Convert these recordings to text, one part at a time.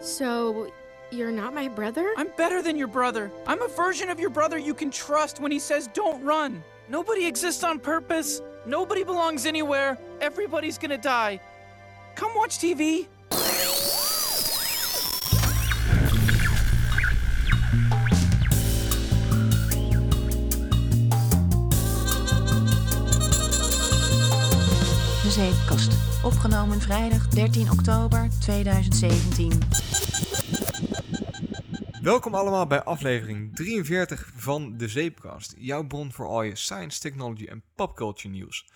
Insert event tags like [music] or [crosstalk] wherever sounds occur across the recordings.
So, you're not my brother? I'm better than your brother. I'm a version of your brother you can trust when he says don't run. Nobody exists on purpose. Nobody belongs anywhere. Everybody's gonna die. Come watch TV. De Zeepkast. Opgenomen vrijdag 13 oktober 2017. Welkom allemaal bij aflevering 43 van de Zeepkast. Jouw bron voor al je science, technology en popculture nieuws.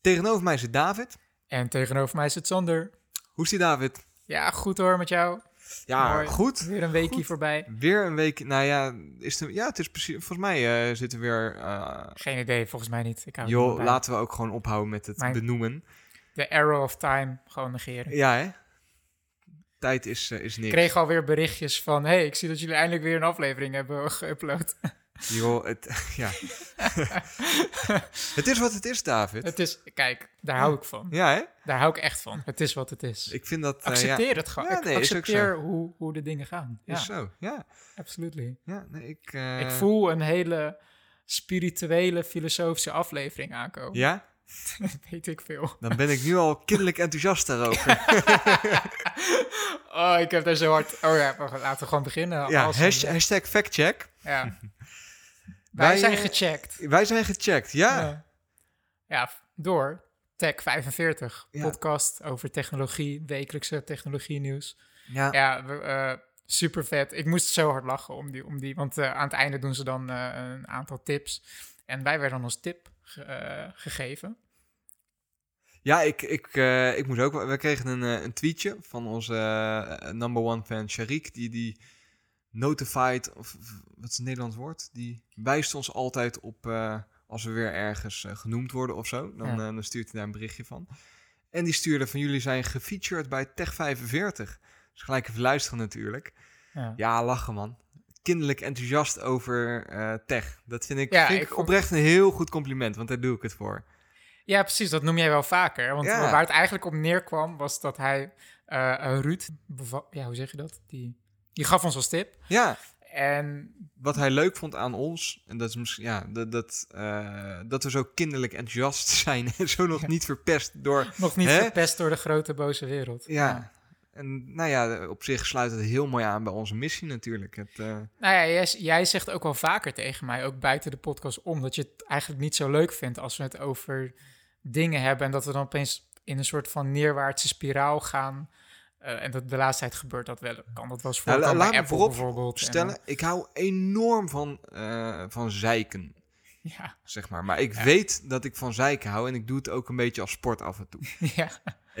Tegenover mij zit David. En tegenover mij zit Sander. Hoe is die David? Ja, goed hoor met jou. Ja, Mooi. goed. Weer een weekje Goed. voorbij. Weer een week. Nou ja, is het, ja het is precies. Volgens mij eh, zitten we weer. eh, Geen idee, volgens mij niet. Ik hou joh, laten we ook gewoon ophouden met het Mijn- benoemen. De arrow of time gewoon negeren. Ja, hè? Tijd is, eh, is Ik niks. kreeg alweer berichtjes van... hey, ik zie dat jullie eindelijk weer een aflevering hebben [laughs] geüpload. Joh, het, [laughs] ja. het is wat het is, David. het is... Kijk, daar hou ik van. Ja, hè? Daar hou ik echt van. Het is wat het is. Ik vind dat. eh, accepteer ja, het gewoon. Ja, ik nee, accepteer hoe, hoe de dingen gaan. Ja, Is zo. Ja, absolutely. ja nee, ik. eh, ik voel een hele spirituele, filosofische aflevering aankomen. Ja? [laughs] Weet ik veel. Dan ben ik nu al kinderlijk enthousiast daarover. [laughs] oh, ik heb daar zo hard... Oh ja, laten we gewoon beginnen. ja, hashtag, hashtag factcheck. Ja. [laughs] Wij Wij, zijn gecheckt. Wij zijn gecheckt, ja. Ja. Door Tech45, Ja. podcast over technologie, wekelijkse technologie nieuws. Ja, Ja, we, eh, super vet. Ik moest zo hard lachen om die, om die want eh, aan het einde doen ze dan eh, een aantal tips. En wij werden dan als tip ge- eh, gegeven. ja ik, ik, eh, ik moest ook... We kregen een, eh, een tweetje van onze number one fan, Sharik. Die, die notified, of wat is het Nederlands woord? Die wijst ons altijd op als we weer ergens genoemd worden of zo. Dan, Ja. dan stuurt hij daar een berichtje van. En die stuurde van jullie zijn gefeatured bij Tech45. Dus gelijk even luisteren natuurlijk. Ja. Ja, lachen man. Kinderlijk enthousiast over eh, tech. Dat vind ik, Ja, vind ik oprecht een heel goed compliment, want daar doe ik het voor. ja, precies. Dat noem jij wel vaker. Want Ja. waar het eigenlijk op neerkwam, was dat hij eh, Ruud... Ja, hoe zeg je dat? Die, die gaf ons als tip. Ja, En wat hij leuk vond aan ons, en dat is misschien, ja, dat, dat, dat we zo kinderlijk enthousiast [laughs] zijn en zo nog niet verpest door, nog niet Hè? verpest door de grote boze wereld. ja. En nou ja, op zich sluit het heel mooi aan bij onze missie natuurlijk. Het, eh, Nou ja, jij, jij zegt ook wel vaker tegen mij, ook buiten de podcast om, dat je het eigenlijk niet zo leuk vindt als we het over dingen hebben en dat we dan opeens in een soort van neerwaartse spiraal gaan. Eh, en dat de laatste tijd gebeurt dat wel. Kan dat wel eens Nou, voorkomen laat me Apple voorop bijvoorbeeld. en stellen, ik hou enorm van, eh, van zeiken, ja, zeg maar. Maar ik Ja. weet dat ik van zeiken hou en ik doe het ook een beetje als sport af en toe. [laughs] ja,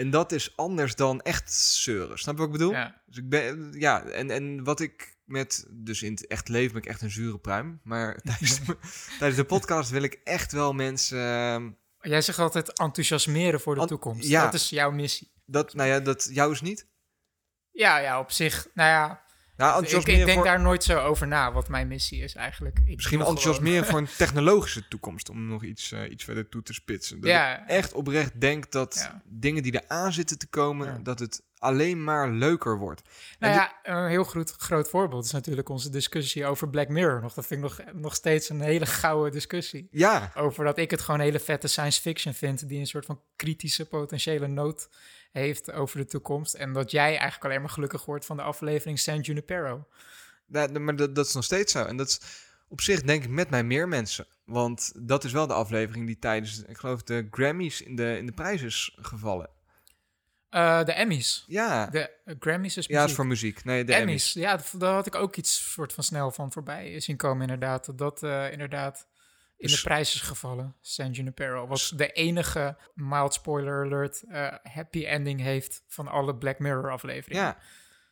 En dat is anders dan echt zeuren. Snap je wat ik bedoel? ja. Dus ik ben, ja, en, en wat ik met, dus in het echt leven ben ik echt een zure pruim. Maar [laughs] tijdens de, tijdens de podcast wil ik echt wel mensen, ehm, Jij zegt altijd enthousiasmeren voor de toekomst. ja. Dat is jouw missie. dat, nou ja, dat jou is niet. Ja, ja, op zich. Nou ja, Nou, ik, enthousiasmeren ik denk voor, daar nooit zo over na wat mijn missie is eigenlijk. Ik misschien doe gewoon- enthousiasmeren voor een [laughs] technologische toekomst. Om nog iets, eh, iets verder toe te spitsen. Dat Ja. ik echt oprecht denk dat Ja. dingen die eraan zitten te komen, Ja. dat het alleen maar leuker wordt. Nou ja, een heel groot, groot voorbeeld is natuurlijk onze discussie over Black Mirror. Nog, dat vind ik nog, nog steeds een hele gouden discussie. Ja, Over dat ik het gewoon hele vette science fiction vind, die een soort van kritische potentiële nood heeft over de toekomst. En dat jij eigenlijk alleen maar gelukkig wordt van de aflevering San Junipero. Nou, maar dat, dat is nog steeds zo. En dat is op zich denk ik met mij meer mensen. Want dat is wel de aflevering die tijdens, ik geloof, de Grammys in de, in de prijs is gevallen. Eh, de Emmys. Ja, De eh, Grammys is ja muziek. is voor muziek. Nee, de Emmys. Emmys. Ja, daar had ik ook iets soort van snel van voorbij zien komen inderdaad. Dat dat eh, inderdaad in Dus- de prijs is gevallen. San Junipero was de enige, mild spoiler alert, happy ending heeft van alle Black Mirror afleveringen. Ja,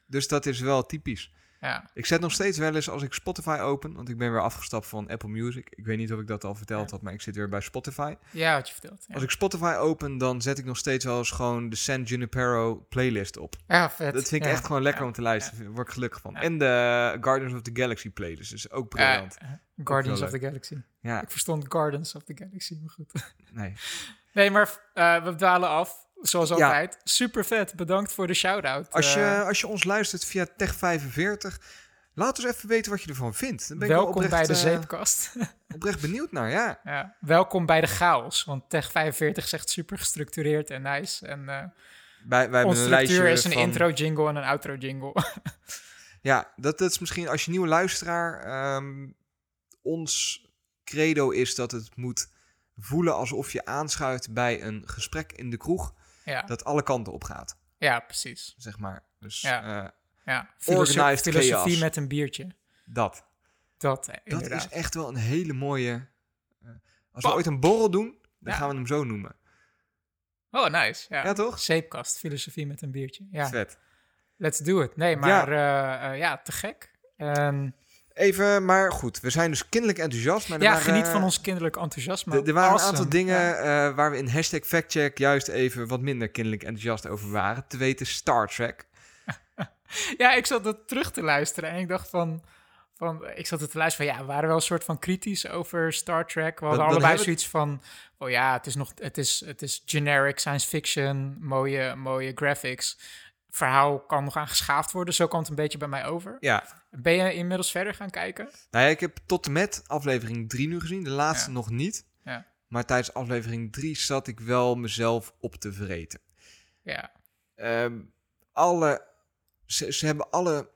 dus dat is wel typisch. Ja. Ik zet nog steeds wel eens als ik Spotify open, want ik ben weer afgestapt van Apple Music. Ik weet niet of ik dat al verteld Ja. had, maar ik zit weer bij Spotify. Ja, wat je vertelt. Ja, Als ik Spotify open, dan zet ik nog steeds wel eens gewoon de San Junipero playlist op. ja vet. Dat vind ik echt gewoon lekker om te luisteren. Daar word ik gelukkig van. En de Guardians of the Galaxy playlist is ook briljant. Eh, Guardians of the Galaxy. ja, Ik verstond Gardens of the Galaxy, maar goed. nee. [laughs] Nee, maar eh, we dwalen af. Zoals Ja. altijd. Super vet. Bedankt voor de shout-out. Als je, Eh, als je ons luistert via Tech45, laat ons even weten wat je ervan vindt. Dan ben ik wel welkom oprecht, bij de eh, zeepkast. [laughs] oprecht benieuwd naar, ja. ja. Welkom bij de chaos. Want Tech 45 zegt super gestructureerd en nice. En eh Wij, wij hebben een lijstje is een van... intro jingle en een outro jingle. [laughs] Ja, dat, dat is misschien als je nieuwe luisteraar... ehm, ons credo is dat het moet voelen alsof je aanschuift bij een gesprek in de kroeg... ja. dat alle kanten op gaat, ja, precies. zeg maar. Dus Ja. eh, Ja. Filosofie chaos. met een biertje. dat. Dat, eh, Dat is echt wel een hele mooie... eh, als we ooit een borrel doen, dan Ja. gaan we hem zo noemen. Oh, nice. Ja. Ja, toch? Zeepkast, filosofie met een biertje. Ja, Vet. let's do it. Nee, maar ja, ja te gek. En Even, maar goed, we zijn dus kinderlijk enthousiast. Maar ja, waren, geniet van ons kinderlijk enthousiasme. Er, waren Awesome. een aantal dingen Ja. eh, waar we in hashtag factcheck juist even wat minder kinderlijk enthousiast over waren. Te weten Star Trek. [laughs] Ja, ik zat dat terug te luisteren en ik dacht van... van ik zat het te luisteren van, ja, we waren wel een soort van kritisch over Star Trek. We hadden dan allebei we- zoiets van, oh ja, het is nog, het is, het is generic science fiction, mooie, mooie graphics. Verhaal kan nog aan geschaafd worden, zo kwam het een beetje bij mij over. Ja, Ben je inmiddels verder gaan kijken? nou ja, ik heb tot en met aflevering 3 nu gezien. De laatste Ja. nog niet. Ja. Maar tijdens aflevering 3 zat ik wel mezelf op te vreten. Ja, Ehm, alle, ze, ze hebben alle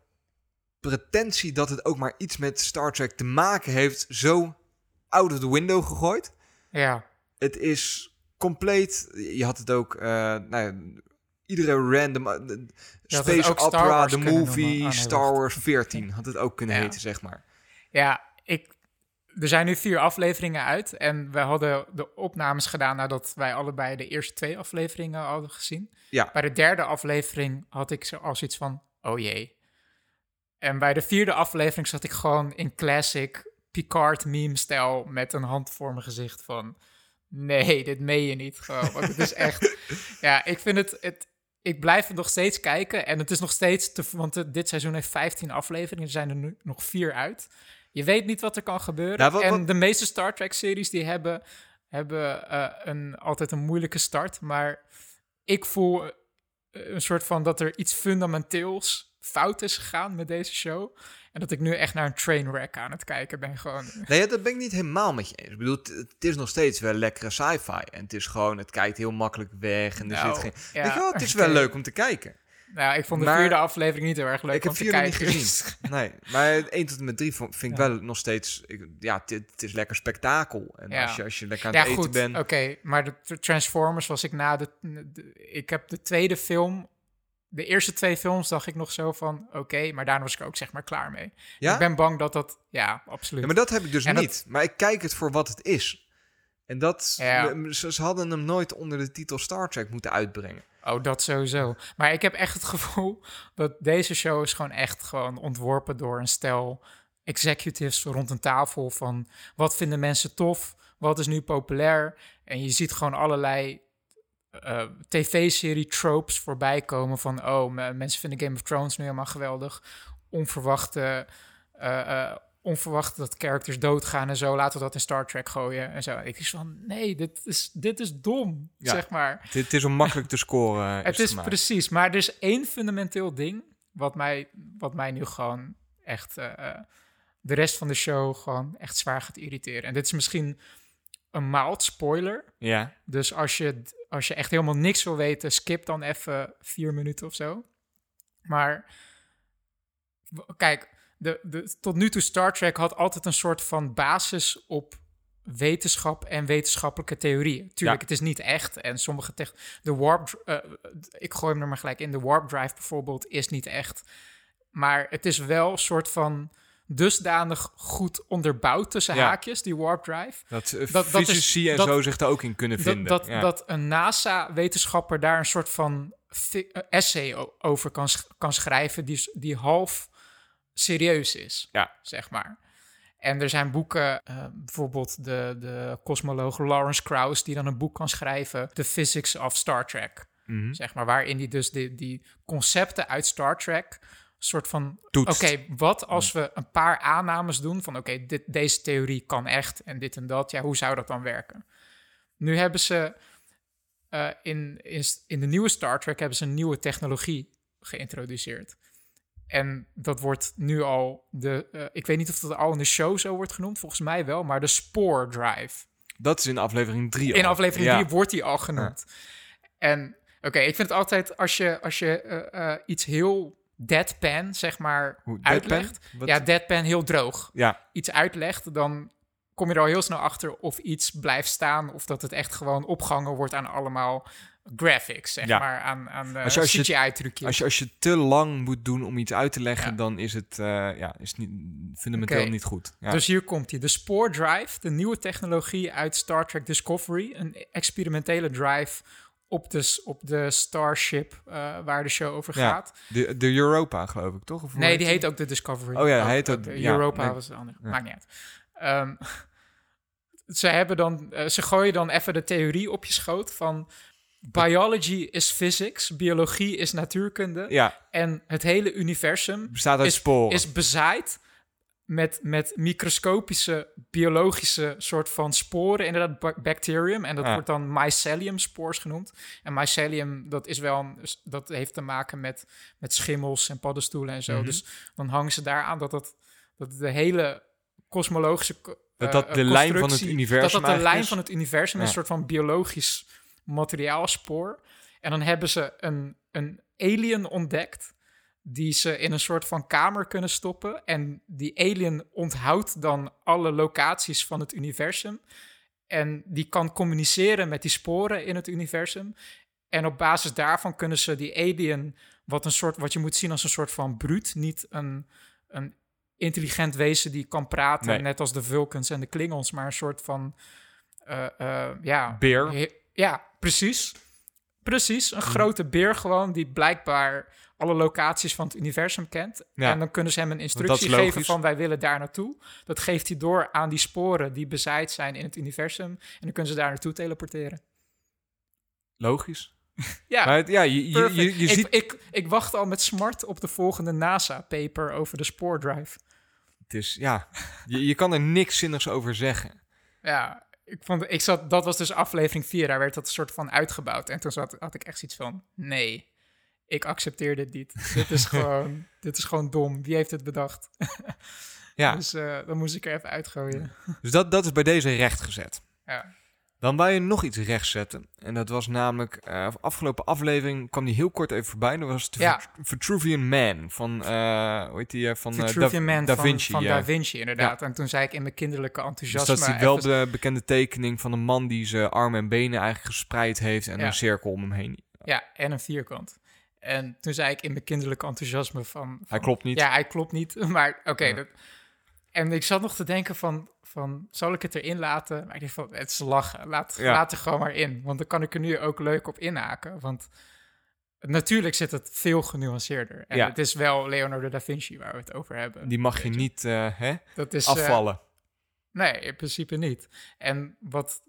pretentie dat het ook maar iets met Star Trek te maken heeft, zo out of the window gegooid. ja, Het is compleet. Je had het ook. eh nou ja, iedere random. eh, had het Space Opera, de movie, noemen. Ah, nee, Star. Wars 14 had het ook kunnen Ja. heten, zeg maar. ja. Ik, er zijn nu vier afleveringen uit en we hadden de opnames gedaan nadat wij allebei de eerste twee afleveringen hadden gezien. Ja. Bij de derde aflevering had ik zo als iets van, oh jee. En bij de vierde aflevering zat ik gewoon in classic Picard meme-stijl met een hand voor mijn gezicht van, nee, dit meen je niet gewoon. Want het is echt, [laughs] ja, ik vind het, het, ik blijf het nog steeds kijken en het is nog steeds, te, want eh, dit seizoen heeft 15 afleveringen, er zijn er nu nog vier uit. Je weet niet wat er kan gebeuren. Nou, wat- en de meeste Star Trek-series die hebben, hebben eh, een, altijd een moeilijke start, maar ik voel eh, een soort van dat er iets fundamenteels fout is gegaan met deze show. En dat ik nu echt naar een trainwreck aan het kijken ben. Gewoon. Nee, ja, dat ben ik niet helemaal met je eens. Ik bedoel, het, is nog steeds wel lekkere sci-fi. En het is gewoon, het kijkt heel makkelijk weg. En er Nou, zit geen. ja, Weet je wel, het is wel leuk om te kijken. Nou, ik vond de Maar- vierde aflevering niet heel erg leuk ik heb om te vierde niet gezien. [laughs] Nee, maar 1 tot en met 3 vind ik Ja. wel nog steeds. ik- ja, het, is lekker spektakel. En Ja. als, je, als je lekker aan Ja, het eten goed. bent. Oké, maar de Tr- Transformers was ik na de, de- Ik heb de tweede film... De eerste twee films dacht ik nog zo van... Oké, maar daarna was ik ook zeg maar klaar mee. Ja? Ik ben bang dat dat... Ja, absoluut. Ja, maar dat heb ik dus En dat- niet. Maar ik kijk het voor wat het is. En dat, Ja. ze, ze hadden hem nooit onder de titel Star Trek moeten uitbrengen. Oh, dat sowieso. Maar ik heb echt het [laughs] gevoel dat deze show is gewoon echt gewoon ontworpen door een stel executives rond een tafel van wat vinden mensen tof, wat is nu populair. En je ziet gewoon allerlei eh, tv-serie tropes voorbij komen van oh, me- mensen vinden Game of Thrones nu helemaal geweldig. Onverwachte, eh, eh, onverwacht dat characters doodgaan en zo. Laten we dat in Star Trek gooien en zo. Ik is van nee, dit is, dit is dom, Ja. zeg maar. Het is om makkelijk te scoren. [laughs] Het is precies, maar er is één fundamenteel ding wat mij, wat mij nu gewoon echt de rest van de show gewoon echt zwaar gaat irriteren. En dit is misschien een mild spoiler. Ja. Dus als je, als je echt helemaal niks wil weten, skip dan even vier minuten of zo. Maar kijk, de, de, tot nu toe Star Trek had altijd een soort van basis op wetenschap en wetenschappelijke theorieën. Tuurlijk, Ja. het is niet echt. En sommige tech, de warp, eh, ik gooi hem er maar gelijk in. De warp drive bijvoorbeeld is niet echt. Maar het is wel een soort van dusdanig goed onderbouwd tussen Ja. haakjes, die warp drive. Dat, eh, Dat- dat is- fysici en dat- zo zich daar ook in kunnen vinden. Dat, dat, ja. dat een NASA-wetenschapper daar een soort van eh, essay over kan, kan schrijven die, die half serieus is, Ja. zeg maar. En er zijn boeken, eh, bijvoorbeeld de, de kosmoloog Lawrence Krauss, die dan een boek kan schrijven, The Physics of Star Trek, Mhm. zeg maar, waarin hij dus die, die concepten uit Star Trek soort van. Oké, wat als we een paar aannames doen van oké, dit deze theorie kan echt en dit en dat. Ja, hoe zou dat dan werken? Nu hebben ze eh, in, in, in de nieuwe Star Trek hebben ze een nieuwe technologie geïntroduceerd. En dat wordt nu al de. eh, ik weet niet of dat al in de show zo wordt genoemd, volgens mij wel, maar de Spore Drive. Dat is in aflevering 3 In aflevering ja. 3 wordt die al genoemd. En oké, ik vind het altijd als je, als je eh, iets heel deadpan, zeg maar, Hoe, uitlegt. Ja, deadpan, heel droog. ja, Iets uitlegt, dan kom je er al heel snel achter of iets blijft staan of dat het echt gewoon opgehangen wordt aan allemaal graphics, zeg Ja. maar, aan, aan Als je- als CGI-trucjes. als je, als je te lang moet doen om iets uit te leggen, Ja. dan is het, eh, ja, is het niet, fundamenteel niet goed. Ja. Dus hier komt hij. De Spore Drive, de nieuwe technologie uit Star Trek Discovery. Een experimentele drive op de, op de Starship eh, waar de show over Ja. gaat. de, de Europa, geloof ik, toch? Of Nee, die heet ook de Discovery. Oh ja, hij heet ook- de ja, Europa nee. was de andere. Ja. Maakt niet uit. Ehm, [laughs] ze, hebben dan, eh, ze gooien dan even de theorie op je schoot van... Biology is physics, biologie is natuurkunde... Ja, en het hele universum bestaat uit is, sporen. is bezaaid met, met microscopische biologische soort van sporen, inderdaad ba- bacterium. En dat Ja. wordt dan mycelium spores genoemd. En mycelium, dat is wel, een- dat heeft te maken met, met schimmels en paddenstoelen en zo. Mhm. Dus dan hangen ze daar aan dat, dat, dat de hele kosmologische Dat dat de lijn van het universum Dat dat de lijn is. van het universum is, een soort van biologisch materiaalspoor. En dan hebben ze een, een alien ontdekt die ze in een soort van kamer kunnen stoppen. En die alien onthoudt dan alle locaties van het universum. En die kan communiceren met die sporen in het universum. En op basis daarvan kunnen ze die alien, wat, een soort, wat je moet zien als een soort van bruut, niet een, een intelligent wezen die kan praten, Nee. net als de Vulcans en de Klingons, maar een soort van, eh, eh, ja... Beer. he- Ja, precies. Precies, een grote beer gewoon, die blijkbaar alle locaties van het universum kent. Ja. En dan kunnen ze hem een instructie geven van wij willen daar naartoe. Dat geeft hij door aan die sporen die bezaaid zijn in het universum. En dan kunnen ze daar naartoe teleporteren. Logisch. [laughs] Ja, Maar het- ja, je, je, je, je ik, ziet... ik, ik wacht al met smart op de volgende NASA-paper over de spoordrive. Het is, ja, je, je kan er niks zinnigs over zeggen. Ja, ik vond, ik zat, dat was dus aflevering 4, daar werd dat een soort van uitgebouwd. En toen zat, had ik echt zoiets van, nee, ik accepteer dit niet. dit, is [laughs] gewoon, dit is gewoon dom. Wie heeft het bedacht? [laughs] Ja, Dus eh, dan moest ik er even uitgooien. dus dat, dat is bij deze rechtgezet. Ja. Dan wou je nog iets rechtzetten. En dat was namelijk, eh, afgelopen aflevering kwam die heel kort even voorbij. Dat was de Ja. Vitruvian Man van, eh hoe heet die, van Vitruvian da, Man Da van, Vinci. van ja. Da Vinci, inderdaad. En toen zei ik in mijn kinderlijke Dus enthousiasme... dat is die wel de bekende tekening van een man die zijn armen en benen eigenlijk gespreid heeft en een cirkel om hem heen. Ja, en een vierkant. En toen zei ik in mijn kinderlijke enthousiasme van... Hij klopt niet. Ja, hij klopt niet, [laughs] maar oké. Ja. dat- En ik zat nog te denken van, van, zal ik het erin laten? Maar ik dacht van, het is lachen. Laat, Ja. laat er gewoon maar in. Want dan kan ik er nu ook leuk op inhaken. Want natuurlijk zit het veel genuanceerder. En Ja. het is wel Leonardo da Vinci waar we het over hebben. Die mag je niet eh, hè, Dat is, eh, afvallen. Nee, in principe niet. En wat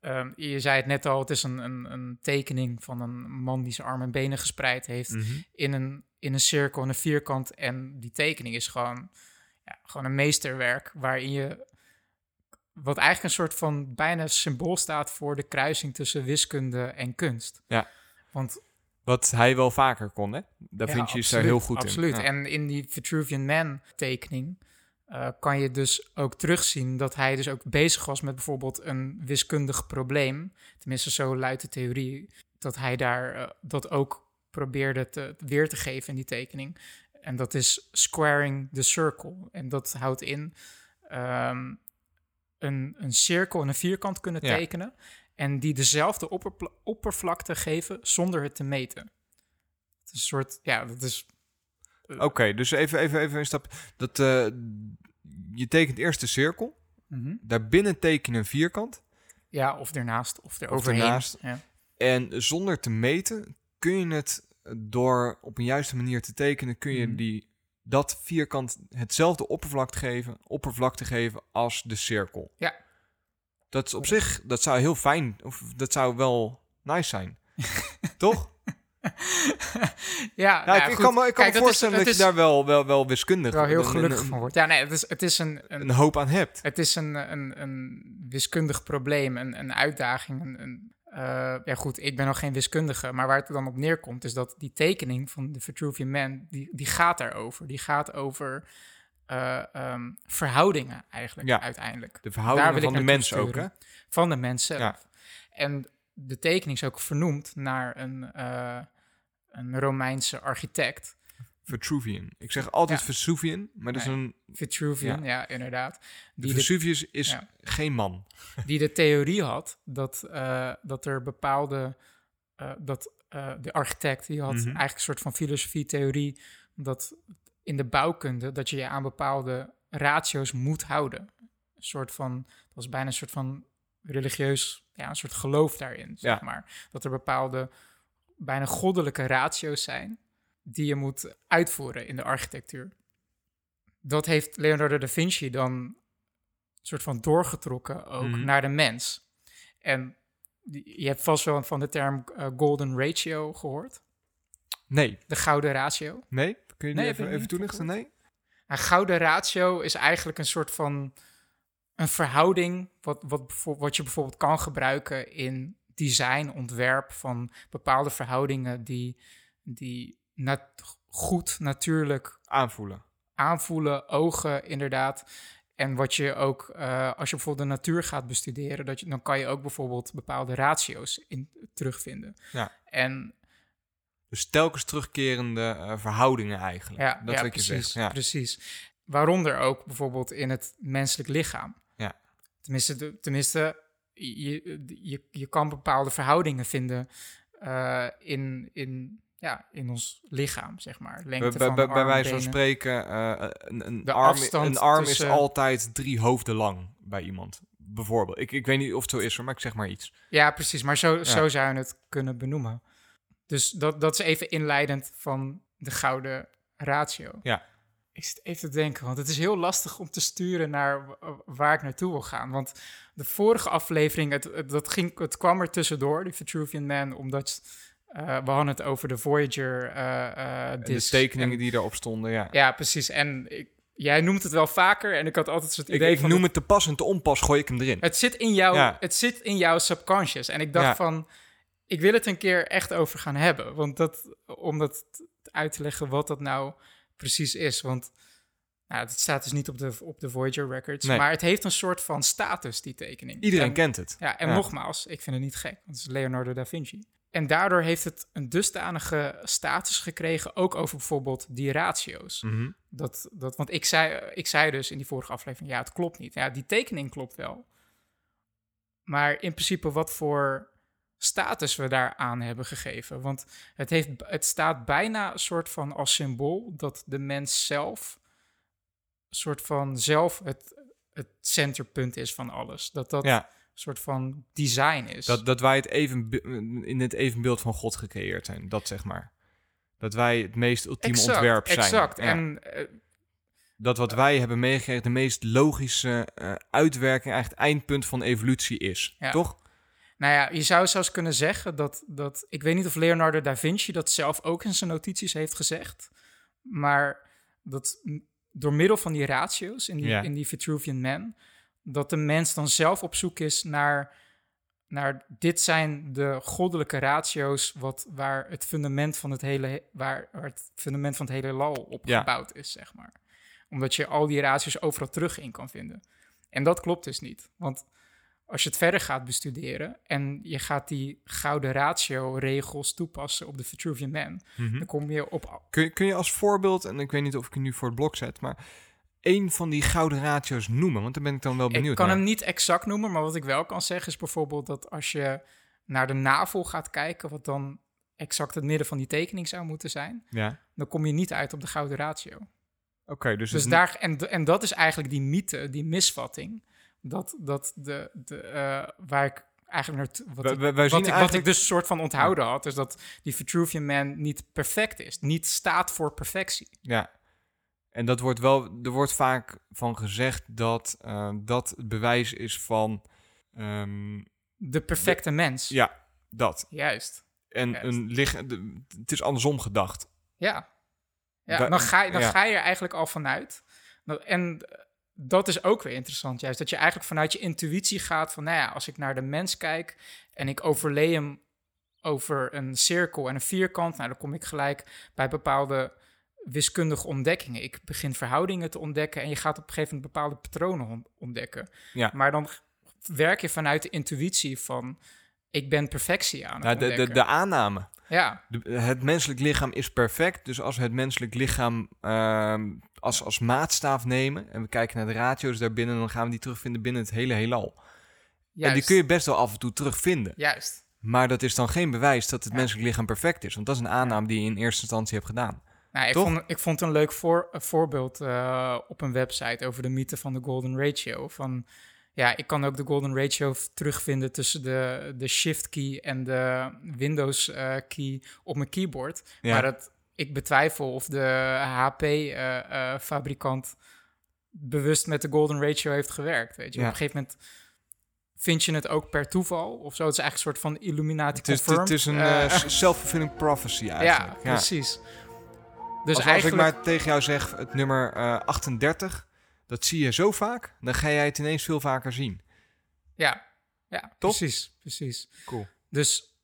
eh, ehm, je zei het net al, het is een, een, een tekening van een man die zijn armen en benen gespreid heeft Mhm. in, een, in een cirkel en een vierkant. En die tekening is gewoon, ja, gewoon een meesterwerk waarin je. Wat eigenlijk een soort van bijna symbool staat voor de kruising tussen wiskunde en kunst. Ja. Want Wat hij wel vaker kon, hè? Da ja, Vinci is daar absoluut, heel goed absoluut. in. Ja. En in die Vitruvian Man tekening eh, kan je dus ook terugzien dat hij dus ook bezig was met bijvoorbeeld een wiskundig probleem. Tenminste, zo luidt de theorie. Dat hij daar eh, dat ook probeerde te, weer te geven in die tekening. En dat is squaring the circle. En dat houdt in ehm, een, een cirkel en een vierkant kunnen Ja. tekenen. En die dezelfde oppervlakte geven zonder het te meten. Het is een soort, ja, dat is Oké, dus even, even, even een stap. Dat, eh, je tekent eerst de cirkel. Daarbinnen teken je een vierkant. Ja, of ernaast, of eroverheen. ernaast. Ja. En zonder te meten kun je het door op een juiste manier te tekenen, kun je Mhm. die, dat vierkant hetzelfde oppervlakte geven, oppervlakte geven als de cirkel. Ja. Dat is op zich, dat zou heel fijn, of dat zou wel nice zijn. [laughs] Toch? Ja, [laughs] Ja, nou ik, kan me, ik kan Kijk, me dat is- voorstellen dat, het je is daar wel, wel, wel wiskundig wel heel gelukkig een, van wordt. Ja, nee, het is, het is een, een, een hoop aan hebt. Het is een, een, een wiskundig probleem, een, een uitdaging. Een, een, eh, ja goed, ik ben nog geen wiskundige, maar waar het dan op neerkomt is dat die tekening van de Vitruvian Man, die, die gaat daarover. Die gaat over eh, ehm, verhoudingen eigenlijk Ja. uiteindelijk. De verhoudingen van de mens ook, hè? Van de mens zelf. Ja. En de tekening is ook vernoemd naar een, eh, een Romeinse architect. Vitruvian. Ik zeg altijd Ja. Vesuvian, maar dat is een... Vitruvian, ja, inderdaad. De Die de, Vesuvius is ja. geen man. die de theorie had dat, eh, dat er bepaalde. eh, dat de architect die had Mhm. eigenlijk een soort van filosofie-theorie. dat in de bouwkunde. dat je je aan bepaalde ratio's moet houden. Een soort van. dat was bijna een soort van religieus. ja, een soort geloof daarin, zeg Ja. maar. Dat er bepaalde. bijna goddelijke ratio's zijn. die je moet uitvoeren in de architectuur. Dat heeft Leonardo da Vinci dan een soort van doorgetrokken ook Mhm. naar de mens. En je hebt vast wel van de term eh, golden ratio gehoord. Nee. De gouden ratio. Nee? Kun je die Nee, even, even toelichten? Nee? Een gouden ratio is eigenlijk een soort van een verhouding wat, wat, wat je bijvoorbeeld kan gebruiken in design, ontwerp van bepaalde verhoudingen die, die nat- goed natuurlijk Aanvoelen. aanvoelen, ogen inderdaad. En wat je ook, eh, als je bijvoorbeeld de natuur gaat bestuderen, dat je, dan kan je ook bijvoorbeeld bepaalde ratio's in terugvinden. Ja. En Dus telkens terugkerende eh, verhoudingen eigenlijk. ja, dat ja, wat je zegt. Ja. precies. Waaronder ook bijvoorbeeld in het menselijk lichaam. Tenminste, tenminste je, je, je kan bepaalde verhoudingen vinden eh, in, in, ja, in ons lichaam, zeg maar. Lengte Bij, van bij, bij wijze van spreken, eh, een, een De arm, een arm tussen- is altijd drie hoofden lang bij iemand. Bijvoorbeeld. Ik, ik weet niet of het zo is, hoor, maar ik zeg maar iets. Ja, precies. Maar zo, zo zou je het kunnen benoemen. Dus dat, dat is even inleidend van de gouden ratio. Ja. Ik zit even te denken, want het is heel lastig om te sturen naar wa- waar ik naartoe wil gaan. Want de vorige aflevering, het, het, dat ging, het kwam er tussendoor, die Vitruvian Man, omdat eh, we hadden het over de Voyager eh eh de tekeningen En- die daarop stonden, ja. Ja, precies. En ik, jij noemt het wel vaker en ik had altijd het ik idee ik van... noem het te pas en te onpas, gooi ik hem erin. Het zit in jouw, Ja. het zit in jouw subconscious. En ik dacht Ja. van, ik wil het een keer echt over gaan hebben. Want dat, om dat uit te leggen wat dat nou precies is. Want nou, het staat dus niet op de, op de Voyager records. Nee. Maar het heeft een soort van status, die tekening. Iedereen En- kent het. Ja, en Ja. nogmaals, ik vind het niet gek. Want het is Leonardo da Vinci. En daardoor heeft het een dusdanige status gekregen, ook over bijvoorbeeld die ratio's. Mhm. Dat, dat, want ik zei, ik zei dus in die vorige aflevering, ja, het klopt niet. Ja, die tekening klopt wel. Maar in principe wat voor status we daaraan hebben gegeven. Want het, heeft, het staat bijna een soort van als symbool dat de mens zelf een soort van zelf het, het centerpunt is van alles. Dat dat Ja, een soort van design is. dat, dat wij het even, in het evenbeeld van God gecreëerd zijn. Dat zeg maar. Dat wij het meest ultieme exact, ontwerp zijn. Exact. Ja. En eh, dat wat wij hebben meegekregen de meest logische eh, uitwerking, eigenlijk het eindpunt van evolutie is. Ja. Toch? Nou ja, je zou zelfs kunnen zeggen dat, dat... Ik weet niet of Leonardo da Vinci dat zelf ook in zijn notities heeft gezegd. Maar dat door middel van die ratio's in die, Ja. in die Vitruvian Man... dat de mens dan zelf op zoek is naar... naar dit zijn de goddelijke ratio's... Wat, waar, het fundament van het hele, waar, waar het fundament van het hele lal op Ja. gebouwd is, zeg maar. Omdat je al die ratio's overal terug in kan vinden. En dat klopt dus niet. Want als je het verder gaat bestuderen en je gaat die gouden ratio-regels toepassen op de Vitruvian Man, Mhm. dan kom je op. Kun, je- kun je als voorbeeld, en ik weet niet of ik je nu voor het blok zet, maar één van die gouden ratio's noemen? Want daar ben ik dan wel benieuwd Ik kan naar. hem niet exact noemen, maar wat ik wel kan zeggen is bijvoorbeeld dat als je naar de navel gaat kijken, wat dan exact het midden van die tekening zou moeten zijn, Ja, dan kom je niet uit op de gouden ratio. oké. dus Dus het- daar, en, en dat is eigenlijk die mythe, die misvatting, dat, dat de, de, eh, waar ik eigenlijk naartoe, wat, wat, zien ik, wat ik dus soort van onthouden had, is dat die Vitruvian Man niet perfect is, niet staat voor perfectie. Ja. En dat wordt wel, er wordt vaak van gezegd dat eh, dat het bewijs is van, ehm, De perfecte mens. ja, dat. Juist. En Juist. een lichaam, de- het is andersom gedacht. Ja. ja Da- dan ga, je, dan ja. ga je er eigenlijk al vanuit. En eh, dat is ook weer interessant, juist. Dat je eigenlijk vanuit je intuïtie gaat van, nou ja, als ik naar de mens kijk en ik overlee hem over een cirkel en een vierkant, nou dan kom ik gelijk bij bepaalde wiskundige ontdekkingen. Ik begin verhoudingen te ontdekken en je gaat op een gegeven moment bepaalde patronen on- ontdekken. Ja. Maar dan werk je vanuit de intuïtie van, ik ben perfectie aan het Nou, de, de, aanname. ja, De- het menselijk lichaam is perfect. Dus als we het menselijk lichaam ehm, als, als maatstaaf nemen en we kijken naar de ratio's daarbinnen, dan gaan we die terugvinden binnen het hele heelal. En die juist. kun je best wel af en toe terugvinden. Juist. Maar dat is dan geen bewijs dat het Ja. menselijk lichaam perfect is. Want dat is een aanname die je in eerste instantie hebt gedaan. Nou, ik, Toch? vond, ik vond een leuk voor, een voorbeeld eh, op een website over de mythe van de golden ratio. Van, ja, ik kan ook de golden ratio terugvinden tussen de, de shift key en de Windows eh, key op mijn keyboard. Ja. Maar dat, ik betwijfel of de HP-fabrikant bewust met de golden ratio heeft gewerkt. Weet je. Ja. Op een gegeven moment vind je het ook per toeval of zo. Het is eigenlijk een soort van Illuminati Het is, confirmed. het is een Eh, eh, [laughs] self-fulfilling prophecy ja, eigenlijk. precies. Dus als, eigenlijk... als ik maar tegen jou zeg het nummer eh, 38, dat zie je zo vaak, dan ga jij het ineens veel vaker zien. Ja, ja Toch? precies, precies. Cool. Dus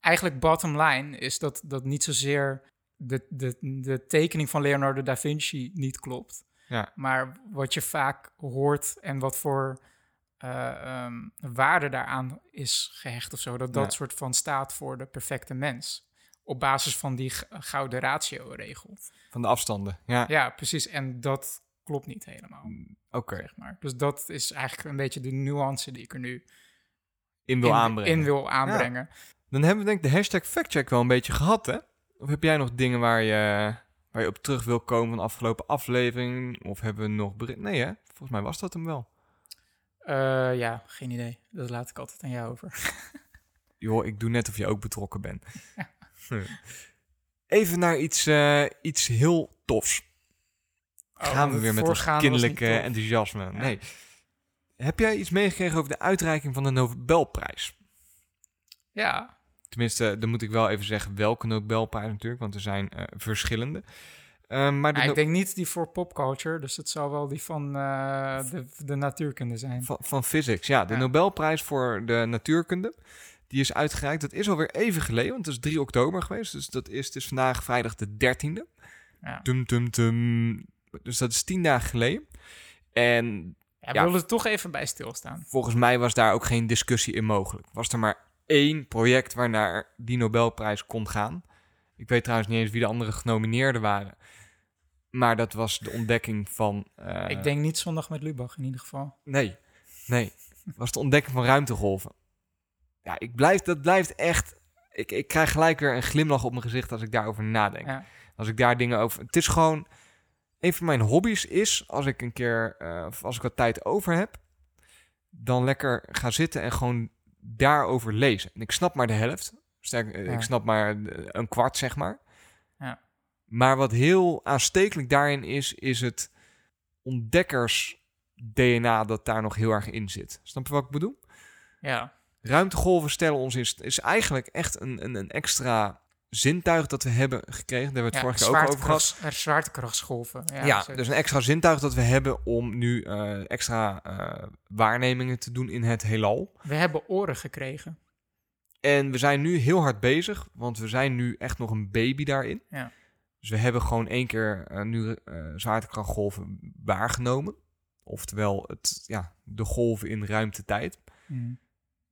eigenlijk bottom line is dat, dat niet zozeer de, de, de tekening van Leonardo da Vinci niet klopt. Ja. Maar wat je vaak hoort en wat voor eh, ehm, waarde daaraan is gehecht of zo, dat dat Ja. soort van staat voor de perfecte mens. Op basis van die gouden ratio-regel. Van de afstanden. Ja, Ja, precies. En dat klopt niet helemaal, oké. zeg maar. Dus dat is eigenlijk een beetje de nuance die ik er nu In wil in, aanbrengen. in wil aanbrengen. Dan hebben we denk ik de hashtag factcheck wel een beetje gehad, hè? Of heb jij nog dingen waar je, waar je op terug wil komen van de afgelopen aflevering? Of hebben we nog? Nee, hè? Volgens mij was dat hem wel. Eh, ja, geen idee. Dat laat ik altijd aan jou over. [laughs] Joh, ik doe net of je ook betrokken bent. [laughs] Even naar iets, eh, iets heel tofs. Gaan we weer met ons kinderlijke enthousiasme. Nee. Heb jij iets meegekregen over de uitreiking van de Nobelprijs? Ja, Tenminste, dan moet ik wel even zeggen welke Nobelprijs natuurlijk, want er zijn eh, verschillende. Eh, maar de ik denk niet die voor popculture, dus het zal wel die van eh, de, de natuurkunde zijn. van, van physics, ja. De Ja. Nobelprijs voor de natuurkunde, die is uitgereikt. Dat is alweer even geleden, want het is 3 oktober geweest. Dus dat is, het is vandaag vrijdag de 13e. Ja. Tum, tum, tum. Dus dat is tien dagen geleden. En Ja, Ja. we willen er toch even bij stilstaan. volgens mij was daar ook geen discussie in mogelijk. Was er maar één project waarnaar die Nobelprijs kon gaan. Ik weet trouwens niet eens wie de andere genomineerden waren. Maar dat was de ontdekking van... eh, ik denk niet zondag met Lubach in ieder geval. Nee, nee. was de ontdekking van ruimtegolven. Ja, ik blijf, dat blijft echt... Ik, ik krijg gelijk weer een glimlach op mijn gezicht als ik daarover nadenk. Ja. Als ik daar dingen over... Het is gewoon... Een van mijn hobby's is, als ik een keer... of als ik wat tijd over heb... dan lekker gaan zitten en gewoon daarover lezen. En ik snap maar de helft. Sterk, eh, Ja. Ik snap maar een kwart, zeg maar. Ja. Maar wat heel aanstekelijk daarin is, is het ontdekkers-DNA dat daar nog heel erg in zit. Snap je wat ik bedoel? Ja, Ruimtegolven stellen ons in... is eigenlijk echt een, een, een extra zintuig dat we hebben gekregen. Daar hebben we het ja vorige keer ook over gehad. zwaartekrachts- eh, zwaartekrachtsgolven. Ja, Ja, dus een extra zintuig dat we hebben om nu eh, extra eh, waarnemingen te doen in het heelal. We hebben oren gekregen. En we zijn nu heel hard bezig, want we zijn nu echt nog een baby daarin. Ja. Dus we hebben gewoon één keer eh, nu zwaartekrachtgolven waargenomen. Oftewel het, ja, de golven in ruimte-tijd. Mhm.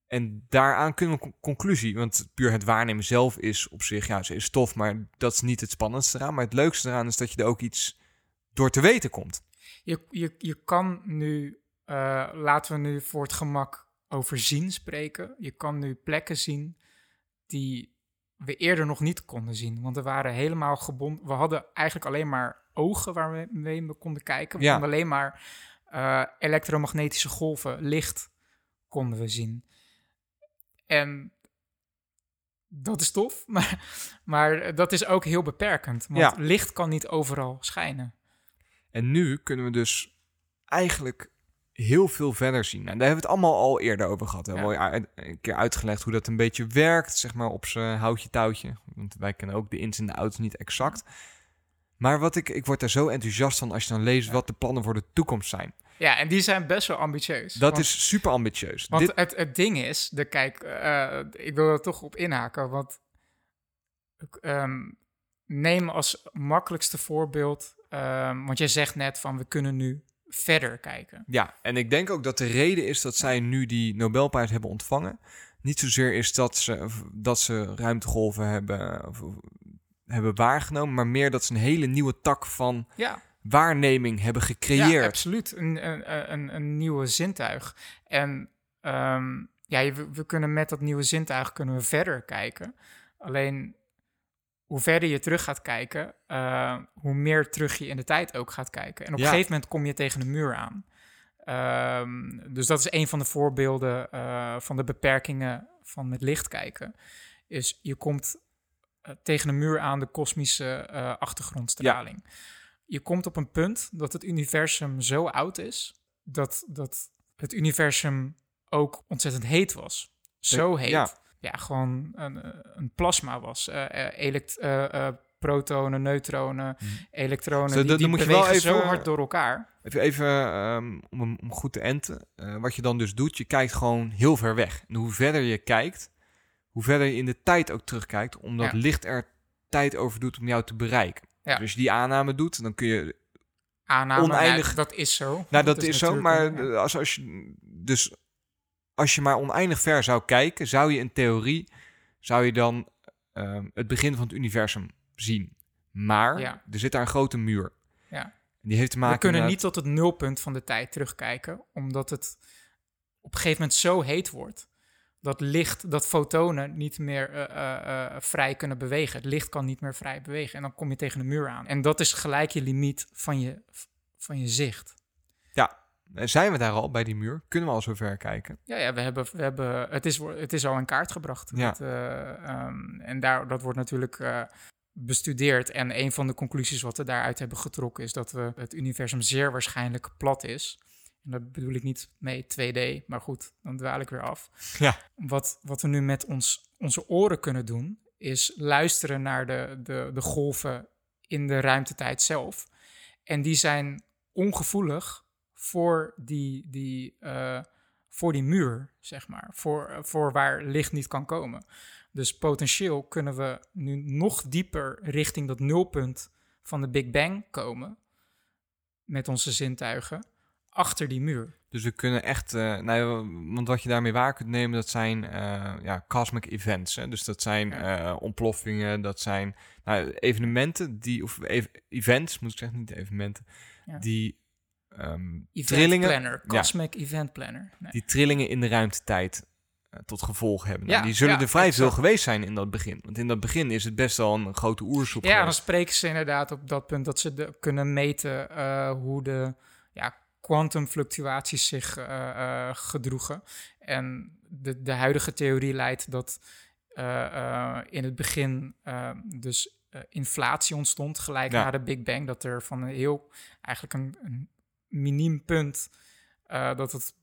En daaraan kunnen we con- conclusie, want puur het waarnemen zelf is op zich, ja, ze is tof, maar dat is niet het spannendste eraan. Maar het leukste eraan is dat je er ook iets door te weten komt. Je, je, je kan nu, eh, laten we nu voor het gemak over zien spreken. Je kan nu plekken zien die we eerder nog niet konden zien. Want we waren helemaal gebonden. We hadden eigenlijk alleen maar ogen waarmee we konden kijken. We Ja. konden alleen maar eh, elektromagnetische golven, licht konden we zien. En dat is tof, [laughs] maar, maar dat is ook heel beperkend. Want Ja. licht kan niet overal schijnen. En nu kunnen we dus eigenlijk heel veel verder zien. En daar hebben we het allemaal al eerder over gehad. We hebben Ja. een keer uitgelegd hoe dat een beetje werkt, zeg maar op zijn houtje touwtje. Want wij kennen ook de ins en de outs niet exact. Maar wat ik, ik word daar zo enthousiast van als je dan leest wat de plannen voor de toekomst zijn. Ja, en die zijn best wel ambitieus. Dat Want- is super ambitieus. Want Dit, het, het ding is, de, kijk, eh, ik wil er toch op inhaken, want ehm, neem als makkelijkste voorbeeld, ehm, want jij zegt net van we kunnen nu verder kijken. ja, en ik denk ook dat de reden is dat zij nu die Nobelprijs hebben ontvangen. Niet zozeer is dat ze, dat ze ruimtegolven hebben, hebben waargenomen, maar meer dat ze een hele nieuwe tak van Ja, waarneming hebben ja gecreëerd. absoluut. Een, een, een, een nieuwe zintuig. En ehm, ja, we, we kunnen met dat nieuwe zintuig kunnen we verder kijken. Alleen hoe verder je terug gaat kijken, eh, hoe meer terug je in de tijd ook gaat kijken. En op Ja. een gegeven moment kom je tegen de muur aan. Ehm, dus dat is een van de voorbeelden eh, van de beperkingen van met licht kijken. Is je komt eh, tegen een muur aan de kosmische achtergrondstraling. Je komt op een punt dat het universum zo oud is dat, dat het universum ook ontzettend heet was. Zo heet. ja. Ja, gewoon een, eh, een plasma was. Eh, eh, elekt- protonen, neutronen, elektronen, Zo, die, dan- dan die moet je wel bewegen zo even- hard door elkaar. Even, even ehm, om, hem- om goed te enten. Wat je dan dus doet, je kijkt gewoon heel ver weg. En hoe verder je kijkt, hoe verder je in de tijd ook terugkijkt, omdat Ja. licht er tijd over doet om jou te bereiken. Ja. Dus als je die aanname doet, dan kun je... Aanname, Oneindig- ja, dat is zo. Nou, dat, is, zo, maar ja. als, als je... Dus als je maar oneindig ver zou kijken, zou je in theorie, zou je dan ehm, het begin van het universum zien. Maar Ja. er zit daar een grote muur. Ja. En die heeft te maken We kunnen met... niet tot het nulpunt van de tijd terugkijken, omdat het op een gegeven moment zo heet wordt dat licht, dat fotonen niet meer eh, eh, eh, vrij kunnen bewegen. Het licht kan niet meer vrij bewegen en dan kom je tegen de muur aan. En dat is gelijk je limiet van je, van je zicht. Eh, Zijn we daar al bij die muur? Kunnen we al zo ver kijken? Ja, ja we hebben, we hebben, het, is, het is al in kaart gebracht. Ja. Eh, ehm, en daar, dat wordt natuurlijk bestudeerd. En een van de conclusies wat we daaruit hebben getrokken is dat we het universum zeer waarschijnlijk plat is. En dat bedoel ik niet mee 2D, maar goed, dan dwaal ik weer af. [laughs] Ja. Wat, wat we nu met ons, onze oren kunnen doen, is luisteren naar de, de, de golven in de ruimtetijd zelf. En die zijn ongevoelig voor die, die, eh, voor die muur, zeg maar. Voor, voor waar licht niet kan komen. Dus potentieel kunnen we nu nog dieper richting dat nulpunt van de Big Bang komen. Met onze zintuigen. Achter die muur. Dus we kunnen echt, eh, nou, want wat je daarmee waar kunt nemen, dat zijn eh, ja, cosmic events. Hè? Dus dat zijn eh, ontploffingen, dat zijn nou, evenementen die, of ev- events, moet ik zeggen, niet evenementen, Ja. die ehm, Event trillingen, planner. Cosmic Event Planner. Nee. die trillingen in de ruimtetijd tot gevolg hebben. Nou, Ja, die zullen ja, er vrij veel geweest zijn in dat begin. Want in dat begin is het best wel een grote oersoep Ja, dan spreken ze inderdaad op dat punt dat ze de, kunnen meten hoe de ja, kwantumfluctuaties zich eh, gedroegen. En de, de huidige theorie leidt dat eh, in het begin dus inflatie ontstond, gelijk Ja. na de Big Bang. Dat er van een heel, eigenlijk een, een miniem punt, dat het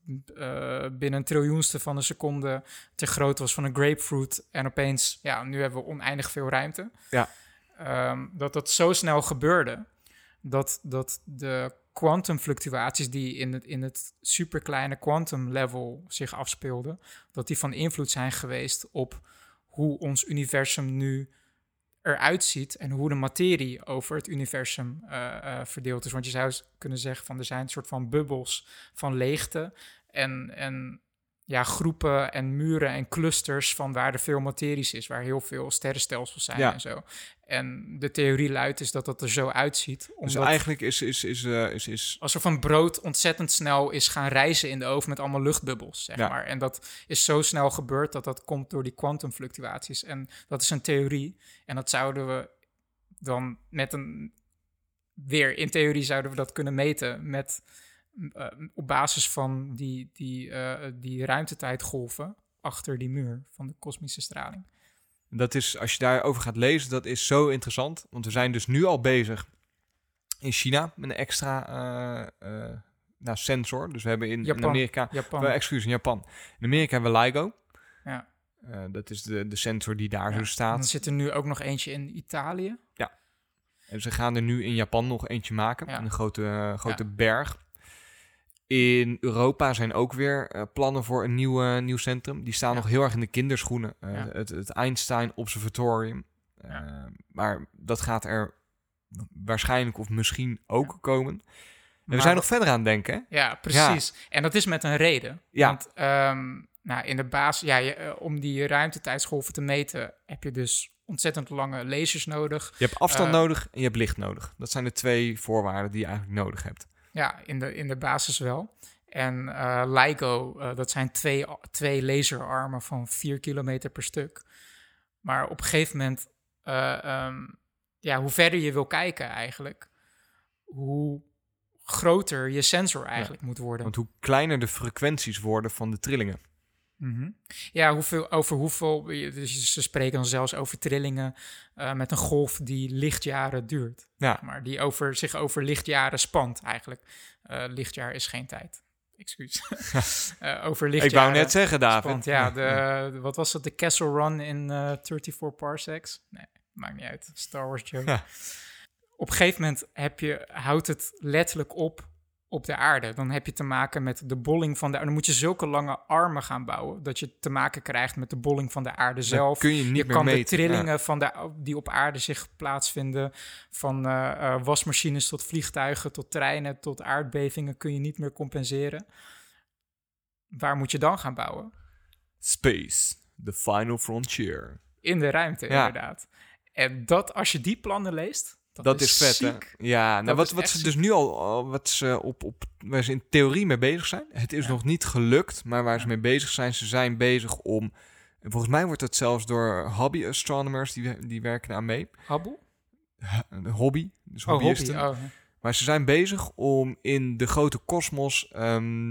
binnen een triljoenste van een seconde te groot was van een grapefruit. En opeens, ja, nu hebben we oneindig veel ruimte. Ja. Ehm, dat dat zo snel gebeurde, dat, dat de kwantumfluctuaties die in het, in het superkleine quantum level zich afspeelden, dat die van invloed zijn geweest op hoe ons universum nu eruit ziet en hoe de materie over het universum eh, eh, verdeeld is. Want je zou kunnen zeggen van er zijn een soort van bubbels van leegte en, en ja, groepen en muren en clusters van waar er veel materie is, waar heel veel sterrenstelsels zijn Ja. en zo. En de theorie luidt is dat dat er zo uitziet, Dus omdat eigenlijk is, is, is, eh, is, is alsof een brood ontzettend snel is gaan rijzen in de oven met allemaal luchtbubbels, zeg Ja. maar. En dat is zo snel gebeurd dat dat komt door die kwantumfluctuaties. En dat is een theorie. En dat zouden we dan met een... Weer, in theorie zouden we dat kunnen meten met... eh, op basis van die, die, eh, die ruimtetijdgolven achter die muur van de kosmische straling. Dat is, als je daarover gaat lezen, dat is zo interessant. Want we zijn dus nu al bezig in China met een extra eh, nou, sensor. Dus we hebben in. Amerika, Japan. uh, excuus, in Japan. In Amerika hebben we LIGO. Ja. Dat is de, de sensor die daar Ja. zo En staat. dan zit er nu ook nog eentje in Italië. En En ze gaan er nu in Japan nog eentje maken, Ja. een grote, grote berg. In Europa zijn ook weer eh, plannen voor een nieuw, nieuw centrum. Die staan Ja. nog heel erg in de kinderschoenen. Eh, Ja. het, het Einstein Observatorium. Eh, Ja. Maar dat gaat er waarschijnlijk of misschien ook komen. En we zijn nog verder aan het denken? Ja, precies. En dat is met een reden. Ja. Want ehm, nou, in de basis, ja, je, om die ruimtetijdsgolven te meten, heb je dus ontzettend lange lasers nodig. Je hebt afstand nodig en je hebt licht nodig. Dat zijn de twee voorwaarden die je eigenlijk nodig hebt. Ja, in de, in de basis wel. En eh, LIGO, eh, dat zijn twee, twee laserarmen van 4 kilometer per stuk. Maar op een gegeven moment, eh, ehm, ja, hoe verder je wil kijken eigenlijk, hoe groter je sensor eigenlijk moet worden. Want hoe kleiner de frequenties worden van de trillingen. Mhm. Ja, hoeveel, over hoeveel. Dus ze spreken dan zelfs over trillingen eh, met een golf die lichtjaren duurt. Ja. Maar die over, zich over lichtjaren spant eigenlijk. Eh, lichtjaar is geen tijd. Excuus. [laughs] Eh, over Ik lichtjaren. wou net zeggen, David. spant. Ja, de, de- wat was dat? De Castle Run in eh 34 parsecs? Nee, maakt niet uit. Star Wars joke. Ja. Op een gegeven moment heb je, houdt het letterlijk op op de aarde. Dan heb je te maken met de bolling van de aarde. Dan moet je zulke lange armen gaan bouwen... dat je te maken krijgt met de bolling van de aarde zelf. kun je niet je meer kan meten. de trillingen van de, die op aarde zich plaatsvinden... van eh, eh, wasmachines tot vliegtuigen, tot treinen, tot aardbevingen... kun je niet meer compenseren. Waar moet je dan gaan bouwen? Space, the final frontier. In de ruimte, Ja. inderdaad. En dat, als je die plannen leest... Dat, Dat, is, vet, hè? Ja, nou, wat, wat ze ziek. dus nu al, wat ze op, op, waar ze in theorie mee bezig zijn. Het is Ja. nog niet gelukt, maar waar ze mee bezig zijn, ze zijn bezig om. en Volgens mij wordt dat zelfs door hobby astronomers die, die werken aan mee. Hobby, dus Oh, hobby. hobbyisten. Oh, Maar ze zijn bezig om in de grote kosmos. ehm,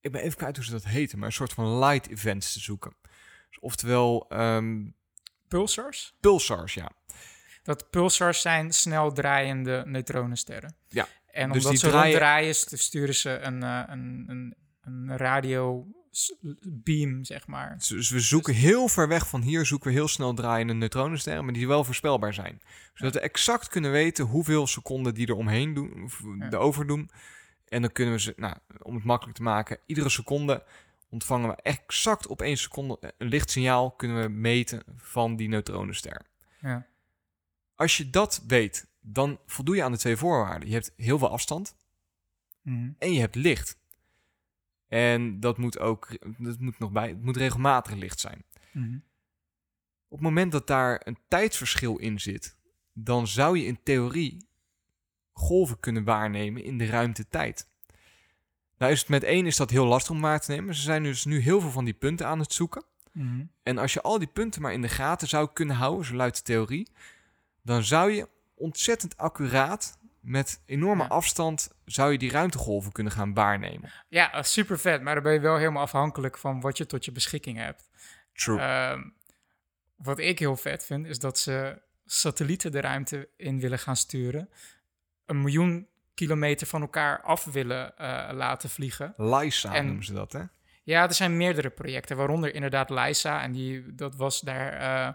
ik ben even kwijt hoe ze dat heten, maar een soort van light events te zoeken. Dus oftewel ehm, pulsars? pulsars, ja. Dat pulsars zijn snel draaiende neutronensterren. Ja, En dus omdat ze draaien- draaien, sturen ze een, eh, een, een, een radio beam, zeg maar. Dus- Dus we zoeken heel ver weg van hier, zoeken we heel snel draaiende neutronensterren, maar die wel voorspelbaar zijn. Zodat we exact kunnen weten hoeveel seconden die er omheen doen, of Ja. erover doen. En dan kunnen we ze, nou, om het makkelijk te maken, iedere seconde ontvangen we exact op één seconde een lichtsignaal kunnen we meten van die neutronenster. Ja. Als je dat weet, dan voldoe je aan de twee voorwaarden. Je hebt heel veel afstand Mhm. en je hebt licht. En dat moet ook, dat moet nog bij, het moet regelmatig licht zijn. Mhm. Op het moment dat daar een tijdsverschil in zit, dan zou je in theorie golven kunnen waarnemen in de ruimte-tijd. Nou is het met één is dat heel lastig om waar te nemen. Ze zijn dus nu heel veel van die punten aan het zoeken. Mhm. En als je al die punten maar in de gaten zou kunnen houden, zo luidt de theorie, dan zou je ontzettend accuraat, met enorme Ja. afstand, zou je die ruimtegolven kunnen gaan waarnemen. Ja, super vet. Maar dan ben je wel helemaal afhankelijk van wat je tot je beschikking hebt. True. Ehm, wat ik heel vet vind, is dat ze satellieten de ruimte in willen gaan sturen. Een miljoen kilometer van elkaar af willen eh, laten vliegen. LISA en- noemen ze dat, hè? Ja, er zijn meerdere projecten, waaronder inderdaad LISA. En die, dat was daar eh,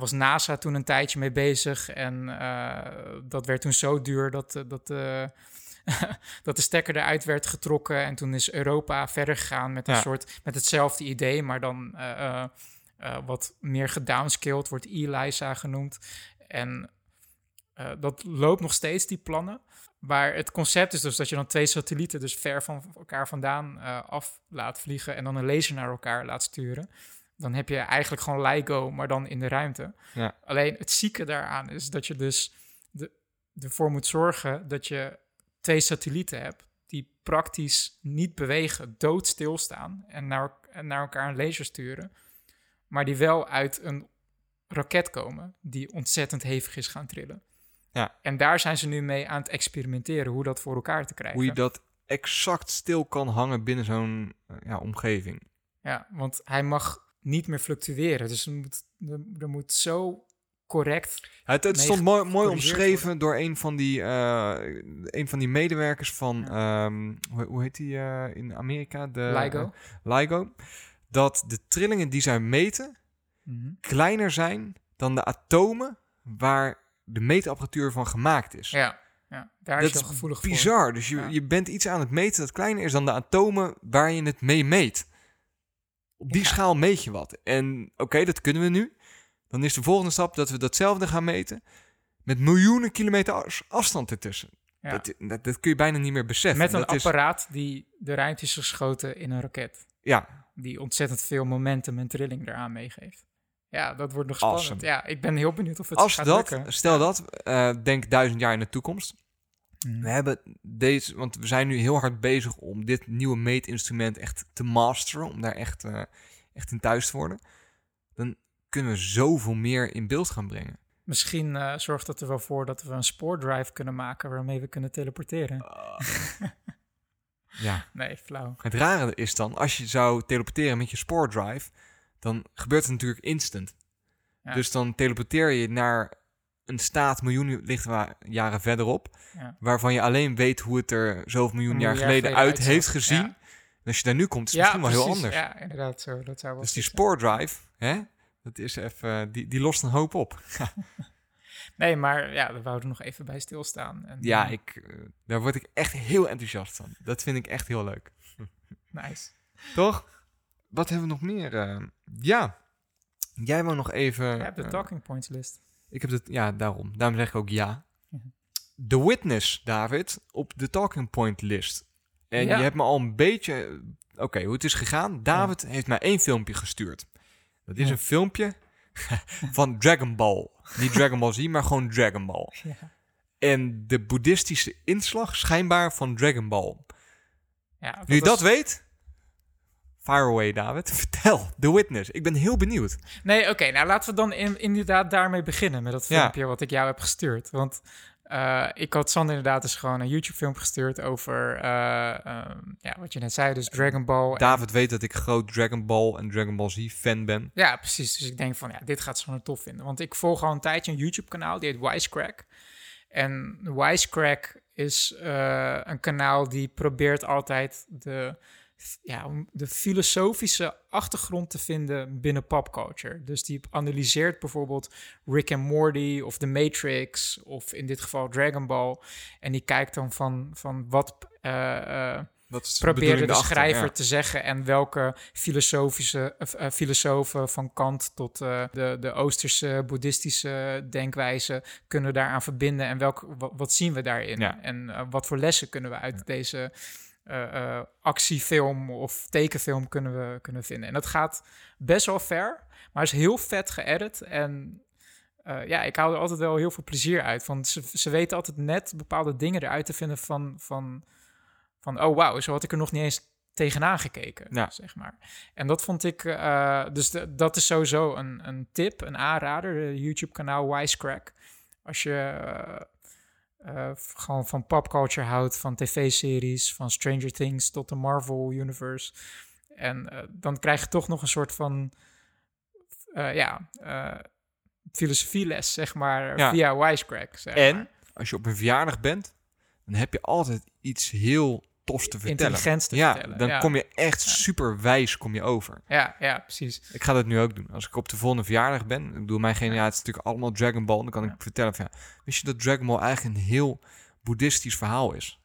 was NASA toen een tijdje mee bezig. En eh, dat werd toen zo duur dat, eh, dat, eh, [laughs] dat de stekker eruit werd getrokken. En toen is Europa verder gegaan met een Ja. soort met hetzelfde idee, maar dan wat meer gedownscaled, wordt ELISA genoemd. En dat loopt nog steeds, die plannen. Maar het concept is dus dat je dan twee satellieten dus ver van elkaar vandaan af laat vliegen en dan een laser naar elkaar laat sturen. Dan heb je eigenlijk gewoon LIGO, maar dan in de ruimte. Ja. Alleen het zieke daaraan is dat je dus de, ervoor moet zorgen dat je twee satellieten hebt die praktisch niet bewegen, doodstil staan en naar, en naar elkaar een laser sturen, maar die wel uit een raket komen die ontzettend hevig is gaan trillen. Ja. En daar zijn ze nu mee aan het experimenteren hoe dat voor elkaar te krijgen. Hoe je dat exact stil kan hangen binnen zo'n eh, ja, omgeving. Ja, want hij mag niet meer fluctueren. Dus er moet, er, moet zo correct. Ja, het, stond mooi, mooi omschreven door een van die, eh, een van die medewerkers van, ehm, hoe, hoe heet die eh, in Amerika? De, LIGO. LIGO. Dat de trillingen die zij meten Mhm. kleiner zijn dan de atomen waar de meetapparatuur van gemaakt is. Ja, ja. daar dat is wel gevoelig voor. bizar. Dus je, Ja. je bent iets aan het meten dat kleiner is dan de atomen waar je het mee meet. Op die Ja. schaal meet je wat. En oké, dat kunnen we nu. Dan is de volgende stap dat we datzelfde gaan meten. Met miljoenen kilometer as- afstand ertussen. Ja. Dat, dat, dat kun je bijna niet meer beseffen. Met een dat is- apparaat die de ruimte is geschoten in een raket. Ja, Die ontzettend veel momentum en trilling eraan meegeeft. Ja, dat wordt nog spannend. Awesome. Ja, ik ben heel benieuwd of het als gaat dat, lukken. stel dat, eh, denk duizend jaar in de toekomst. Mhm. We hebben deze, want we zijn nu heel hard bezig om dit nieuwe meetinstrument echt te masteren, om daar echt, eh, echt in thuis te worden. Dan kunnen we zoveel meer in beeld gaan brengen. Misschien eh, zorgt dat er wel voor dat we een spoordrive kunnen maken waarmee we kunnen teleporteren. [laughs] Ja, Nee, flauw. het rare is dan, als je zou teleporteren met je spoordrive, dan gebeurt het natuurlijk instant. Ja. Dus dan teleporteer je naar een staat miljoenen lichtjaren verderop, Ja. waarvan je alleen weet hoe het er zoveel miljoen jaar miljoen geleden uit uitzag. heeft gezien. Ja. Als je daar nu komt, is het Ja, misschien wel heel anders. Ja, inderdaad. Zo, dat zou wel Dus die spoordrive, hè, dat is even, die, die lost een hoop op. [laughs] Nee, maar ja, daar wouden we nog even bij stilstaan. En, Ja, eh, ik, eh, daar word ik echt heel enthousiast van. Dat vind ik echt heel leuk. [laughs] Nice. Toch? Wat hebben we nog meer? eh? ja, jij wou nog even... Je hebt de talking points list. Ik heb het, ja, daarom. Daarom zeg ik ook ja. The Witness, David, op de talking point list. En Ja. je hebt me al een beetje... Oké, hoe het is gegaan. David heeft mij één filmpje gestuurd. Dat is Ja. een filmpje [laughs] van Dragon Ball. Niet Dragon Ball Z, maar gewoon Dragon Ball. Ja. En de boeddhistische inslag schijnbaar van Dragon Ball. Ja, Nu je was- dat weet, fire away David. [laughs] Vertel, The Witness. Ik ben heel benieuwd. Nee, oké, nou laten we dan in- inderdaad daarmee beginnen met dat Ja. filmpje wat ik jou heb gestuurd. Want eh, ik had Sander inderdaad dus gewoon een YouTube-filmpje gestuurd over, eh, ehm, ja, wat je net zei, dus Dragon Ball. David weet dat ik groot Dragon Ball en Dragon Ball Z fan ben. Ja, precies. Dus ik denk van, ja, dit gaat Sander tof vinden. Want ik volg al een tijdje een YouTube-kanaal, die heet Wisecrack. En Wisecrack is eh, een kanaal die probeert altijd de, ja, om de filosofische achtergrond te vinden binnen popculture. Dus die analyseert bijvoorbeeld Rick and Morty of The Matrix of in dit geval Dragon Ball. En die kijkt dan van, van wat... is probeerde de schrijver ja. te zeggen en welke filosofische of, eh, filosofen van Kant tot de, de Oosterse boeddhistische denkwijze kunnen daaraan verbinden en welk, wat, wat zien we daarin Ja. en wat voor lessen kunnen we uit deze eh, eh, actiefilm of tekenfilm kunnen we kunnen vinden. En dat gaat best wel ver, maar is heel vet geëdit en eh, ja, ik hou er altijd wel heel veel plezier uit. Want ze, ze weten altijd net bepaalde dingen eruit te vinden van, van, van oh wauw, zo had ik er nog niet eens tegenaan gekeken, Ja. zeg maar. En dat vond ik, dus de- dat is sowieso een, een tip, een aanrader, de YouTube-kanaal Wisecrack. Als je eh, gewoon van popculture houdt, van tv-series, van Stranger Things tot de Marvel Universe. En eh, dan krijg je toch nog een soort van, eh, ja, filosofieles, zeg maar, Ja. via Wisecrack. Zeg En maar. als je op een verjaardag bent, dan heb je altijd iets heel tofs te vertellen. Intelligents te ja, vertellen, dan ja. kom je echt super wijs kom je over. Ja, ja, precies. Ik ga dat nu ook doen. Als ik op de volgende verjaardag ben, ik bedoel, mijn generatie is natuurlijk allemaal Dragon Ball, dan kan ik vertellen van, ja, wist je dat Dragon Ball eigenlijk een heel boeddhistisch verhaal is?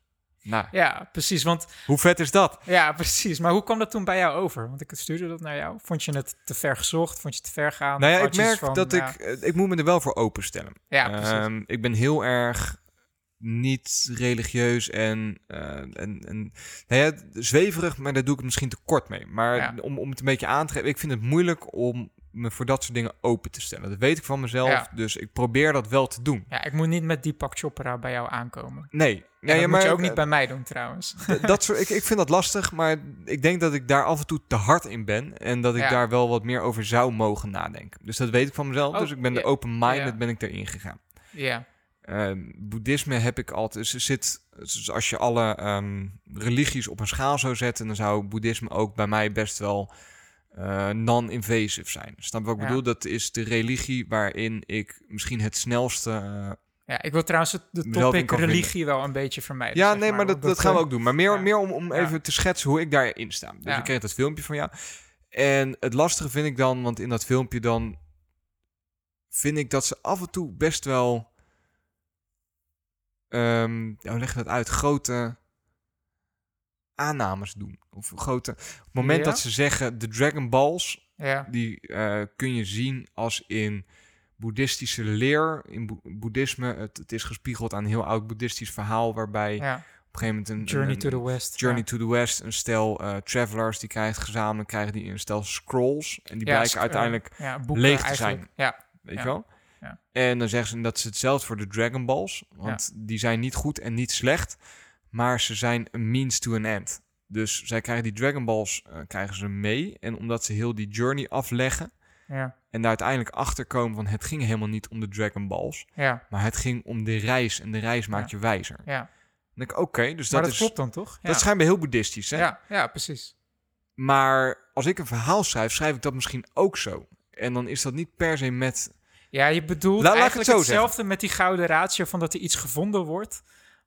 Nou, Ja, precies. Want hoe vet is dat? ja, precies. Maar hoe kwam dat toen bij jou over? Want ik stuurde dat naar jou. Vond je het te ver gezocht? Vond je het te ver gaan? Nou ja, ik merk van, dat ja, ik, eh, ik moet me er wel voor openstellen. Ja, precies. Ehm, ik ben heel erg niet religieus en, eh, en, en nou ja, zweverig, maar daar doe ik het misschien te kort mee. Maar Ja. om, om het een beetje aan te geven, ik vind het moeilijk om me voor dat soort dingen open te stellen. Dat weet ik van mezelf, Ja. dus ik probeer dat wel te doen. ja, ik moet niet met Deepak Chopra bij jou aankomen. Nee, ja, dat moet je ook niet eh, bij mij doen trouwens. dat soort, ik, ik vind dat lastig, maar ik denk dat ik daar af en toe te hard in ben. En dat ik Ja. daar wel wat meer over zou mogen nadenken. Dus dat weet ik van mezelf. Oh, dus ik ben er open-minded ben ik erin gegaan. ja, Ehm, boeddhisme heb ik altijd. Ze zit, dus als je alle ehm, religies op een schaal zou zetten, dan zou boeddhisme ook bij mij best wel eh, non-invasive zijn. Snap je wat ik Ja. bedoel? Dat is de religie waarin ik misschien het snelste. eh, ja, ik wil trouwens het- de topic religie wel een beetje vermijden. ja, nee, maar dat, dat gaan we ook doen. Maar meer, ja. meer om, om Ja. even te schetsen hoe ik daarin sta. Dus ik kreeg dat filmpje van jou. En het lastige vind ik dan, want in dat filmpje dan vind ik dat ze af en toe best wel ja, hoe leg je dat uit? Grote aannames doen. Of grote... Op het moment Ja? dat ze zeggen de Dragon Balls, Ja, die eh, kun je zien als in boeddhistische leer, in boe- boeddhisme. Het, het is gespiegeld aan een heel oud boeddhistisch verhaal waarbij ja. op een gegeven moment een... Journey een- to the West. Journey to the West, een stel eh, travelers, die krijgt gezamenlijk krijgen die een stel scrolls. En die blijken sc- uiteindelijk, leeg te eigenlijk. zijn. Ja, weet je wel? Ja. En dan zeggen ze dat ze hetzelfde voor de Dragon Balls. Want die zijn niet goed en niet slecht, maar ze zijn een means to an end. Dus zij krijgen die Dragon Balls eh, krijgen ze mee. En omdat ze heel die journey afleggen ja, en daar uiteindelijk achter komen van het ging helemaal niet om de Dragon Balls, ja, maar het ging om de reis en de reis maakt je wijzer. Dan ja. denk ik, oké, dus maar dat, dat is, klopt dan toch? Ja. dat schijnt bij heel boeddhistisch, hè? ja, ja, precies. Maar als ik een verhaal schrijf, schrijf ik dat misschien ook zo. En dan is dat niet per se met... Ja, je bedoelt eigenlijk het hetzelfde met die gouden ratio van dat er iets gevonden wordt,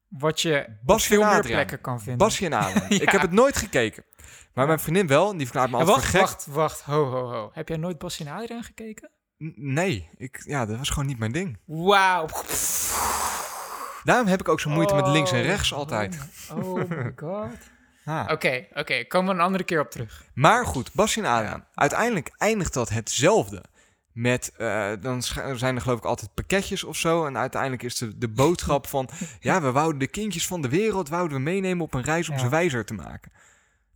wat je Basje veel meer plekken kan vinden. Basje en Adriaan. Ja. [laughs] Ik heb het nooit gekeken. Maar mijn vriendin wel, en die verklaart me altijd wacht, gek. wacht, wacht, ho, ho, ho. Heb jij nooit Basje en Adriaan gekeken? N- Nee, ik, ja, dat was gewoon niet mijn ding. Wauw. Daarom heb ik ook zo moeite met links en Oh, rechts altijd. Oh my [laughs] god. Ah. Oké, oké. Komen we een andere keer op terug. Maar goed, Basje en Adriaan. Uiteindelijk eindigt dat hetzelfde. Met, eh, dan zijn er geloof ik altijd pakketjes of zo. En uiteindelijk is de, de boodschap van... [laughs] ja, we wouden de kindjes van de wereld wouden we meenemen op een reis om Ja. ze wijzer te maken.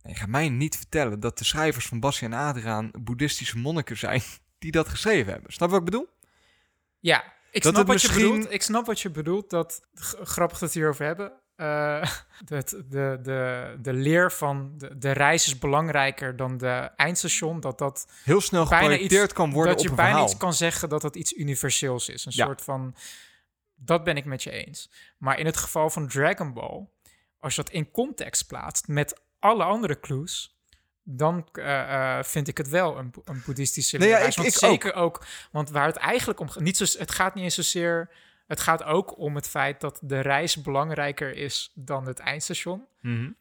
En je gaat mij niet vertellen dat de schrijvers van Basje en Adriaan... boeddhistische monniken zijn [laughs] die dat geschreven hebben. Snap je wat ik bedoel? Ja, ik Dat snap wat je bedoelt. Ik snap wat je bedoelt. Dat, grappig dat we het hierover hebben. Eh, [laughs] dat de, de, de leer van de, de reis is belangrijker dan de eindstation. Dat, dat, Heel snel geprojecteerd iets- kan worden dat op je een bijna verhaal. iets kan zeggen dat dat iets universeels is. Een Ja. soort van... Dat ben ik met je eens. Maar in het geval van Dragon Ball... Als je dat in context plaatst met alle andere clues... Dan eh, eh, vind ik het wel een, een boeddhistische Nee, ja, leerwijs. ik- Want ik zeker ook. Want waar het eigenlijk om gaat... Niet zo, het gaat niet eens zozeer... Het gaat ook om het feit dat de reis belangrijker is dan het eindstation. Mhm.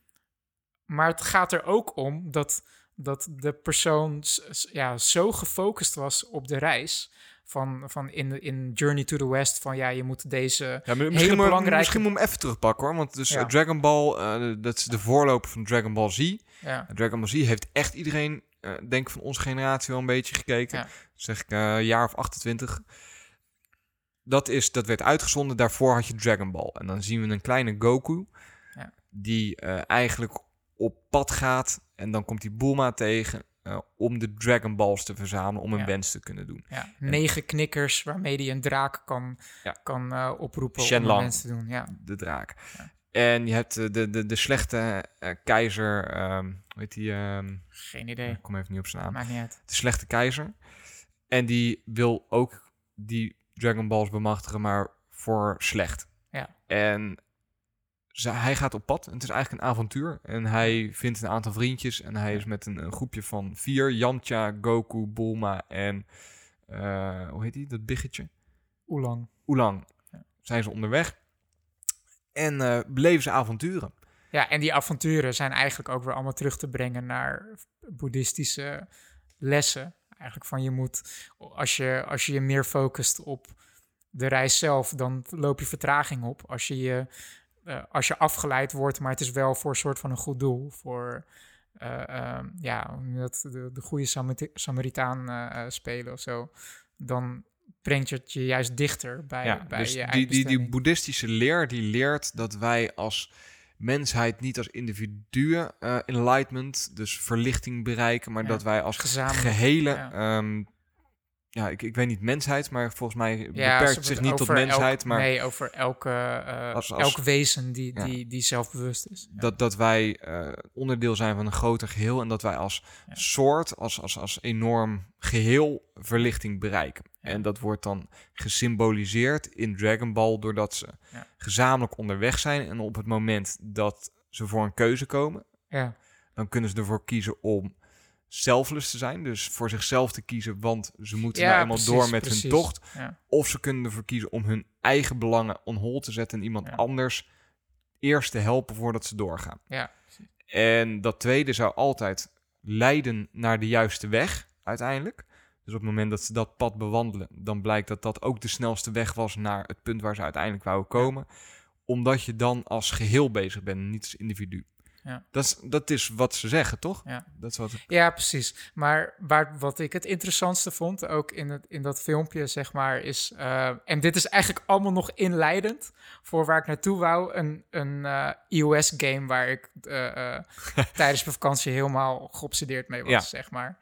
Maar het gaat er ook om dat, dat de persoon ja, zo gefocust was op de reis. Van, van in, in Journey to the West, van ja, je moet deze. Ja, misschien, moet, belangrijke- misschien moet ik hem even terugpakken hoor. Want dus Ja. Dragon Ball, eh, dat is de voorloper van Dragon Ball Z. Ja, Dragon Ball Z heeft echt iedereen, eh, denk ik van onze generatie wel een beetje gekeken. Zeg ik een jaar of 28. Dat, is, dat werd uitgezonden, daarvoor had je Dragon Ball. En dan zien we een kleine Goku, Ja. die eh, eigenlijk op pad gaat. En dan komt hij Bulma tegen eh, om de Dragon Balls te verzamelen, om een Ja. wens te kunnen doen. ja. Negen knikkers waarmee hij een draak kan, kan eh, oproepen om een wens te doen. Ja. de draak. En je hebt de, de, de slechte keizer, ehm hoe heet die? ehm, Geen idee. ik kom even niet op zijn naam. Maakt niet uit. De slechte keizer. En die wil ook die Dragon Balls bemachtigen, maar voor slecht. Ja. En ze- hij gaat op pad. En het is eigenlijk een avontuur. En hij vindt een aantal vriendjes. En hij is met een, een groepje van vier. Yamcha, Goku, Bulma en... eh, hoe heet die? Dat biggetje? Oelang. Oelang. Ja. Zijn ze onderweg. En eh, beleven ze avonturen. Ja, en die avonturen zijn eigenlijk ook weer allemaal terug te brengen naar boeddhistische lessen. Eigenlijk van je moet, als je als je, je meer focust op de reis zelf, dan loop je vertraging op. Als je, je, eh, als je afgeleid wordt, maar het is wel voor een soort van een goed doel. Voor ehm, ja, dat, de, de goede Samari- Samaritaan eh, spelen of zo. Dan brengt je het je juist dichter bij, Ja, bij dus je die, die, die boeddhistische leer die leert dat wij als mensheid niet als individuen eh, enlightenment, dus verlichting bereiken, maar Ja, dat wij als gezamenlijk, gehele, ja. ja, ja ik, ik weet niet mensheid, maar volgens mij Ja, beperkt zich niet tot mensheid, elk- maar Nee, over elke, eh, Als- als- elk wezen die, Ja. die, die zelfbewust is. Ja. dat, dat wij eh, onderdeel zijn van een groter geheel en dat wij als soort, als, als, als enorm geheel verlichting bereiken. En dat wordt dan gesymboliseerd in Dragon Ball doordat ze gezamenlijk onderweg zijn en op het moment dat ze voor een keuze komen, Ja. dan kunnen ze ervoor kiezen om selfless te zijn, dus voor zichzelf te kiezen, want ze moeten Ja, nou eenmaal precies, door met precies. hun tocht. Ja. Of ze kunnen ervoor kiezen om hun eigen belangen on hold te zetten en iemand Ja. anders eerst te helpen voordat ze doorgaan. Ja. En dat tweede zou altijd leiden naar de juiste weg, uiteindelijk. Dus op het moment dat ze dat pad bewandelen, dan blijkt dat dat ook de snelste weg was naar het punt waar ze uiteindelijk wouden komen. omdat je dan als geheel bezig bent, niet als individu. Ja. Dat, is, dat is wat ze zeggen, toch? Ja. Dat is wat, Ja, precies. Maar waar, wat ik het interessantste vond, ook in, het, in dat filmpje, zeg maar, is... eh, en dit is eigenlijk allemaal nog inleidend voor waar ik naartoe wou. Een, een eh, iOS-game waar ik eh, [laughs] tijdens mijn vakantie helemaal geobsedeerd mee was, Ja. zeg maar.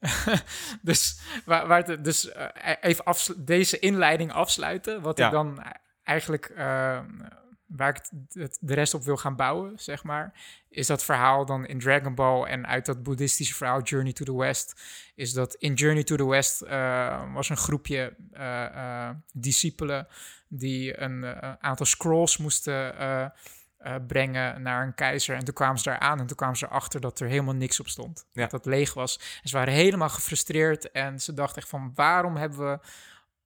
[laughs] dus waar, waar het, dus even deze inleiding afsluiten. Wat ik dan eigenlijk... waar ik de rest op wil gaan bouwen, zeg maar is dat verhaal dan in Dragon Ball en uit dat boeddhistische verhaal Journey to the West, is dat in Journey to the West eh, was een groepje eh, eh, discipelen die een aantal scrolls moesten brengen naar een keizer. En toen kwamen ze daar aan en toen kwamen ze erachter dat er helemaal niks op stond. Ja. Dat het leeg was. En ze waren helemaal gefrustreerd en ze dachten echt van waarom hebben we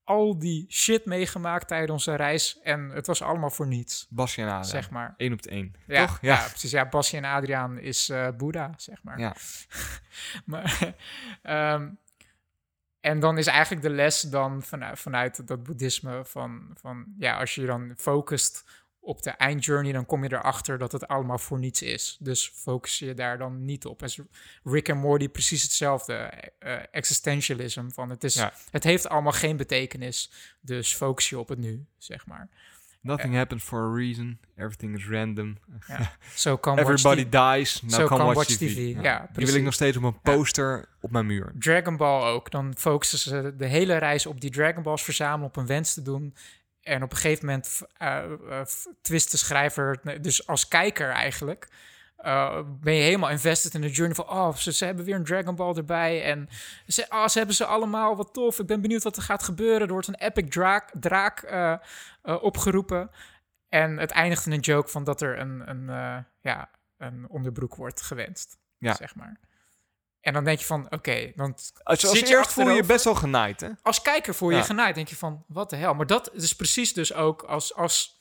al die shit meegemaakt tijdens onze reis en het was allemaal voor niets, Basje en Ada. zeg maar. Eén op de één. Ja, Toch? ja. Ja. precies. Ja, Basje en Adriaan is eh Boeddha, zeg maar. Ja. [laughs] maar ehm, en dan is eigenlijk de les dan vanuit, vanuit dat boeddhisme van, van... Ja, als je je dan focust op de eindjourney... dan kom je erachter dat het allemaal voor niets is. Dus focus je daar dan niet op. En Rick en Morty precies hetzelfde. eh, existentialism. Van het, is, Ja. het heeft allemaal geen betekenis. Dus focus je op het nu, zeg maar. Nothing happens for a reason. Everything is random. [laughs] Zo kan watch Everybody dies. Now Zo come kan watch, watch TV. TV, ja, Die wil ik nog steeds op een poster op mijn muur. Dragon Ball ook. Dan focussen ze de hele reis op die Dragon Balls verzamelen, op een wens te doen. En op een gegeven moment eh eh, twist de schrijver, nee, dus als kijker eigenlijk, eh, ben je helemaal invested in de journey van, oh, ze, ze hebben weer een Dragon Ball erbij. En ze, oh, ze hebben ze allemaal, wat tof. Ik ben benieuwd wat er gaat gebeuren. Er wordt een epic draak, draak eh, eh, opgeroepen. En het eindigt in een joke van dat er een, een, eh, ja, een onderbroek wordt gewenst, Ja. zeg maar. En dan denk je van, oké, dan Als, als je eerst voel je je best wel genaaid, hè? als kijker voel je Ja. je genaaid. Denk je van, wat de hel. Maar dat is precies dus ook als, als,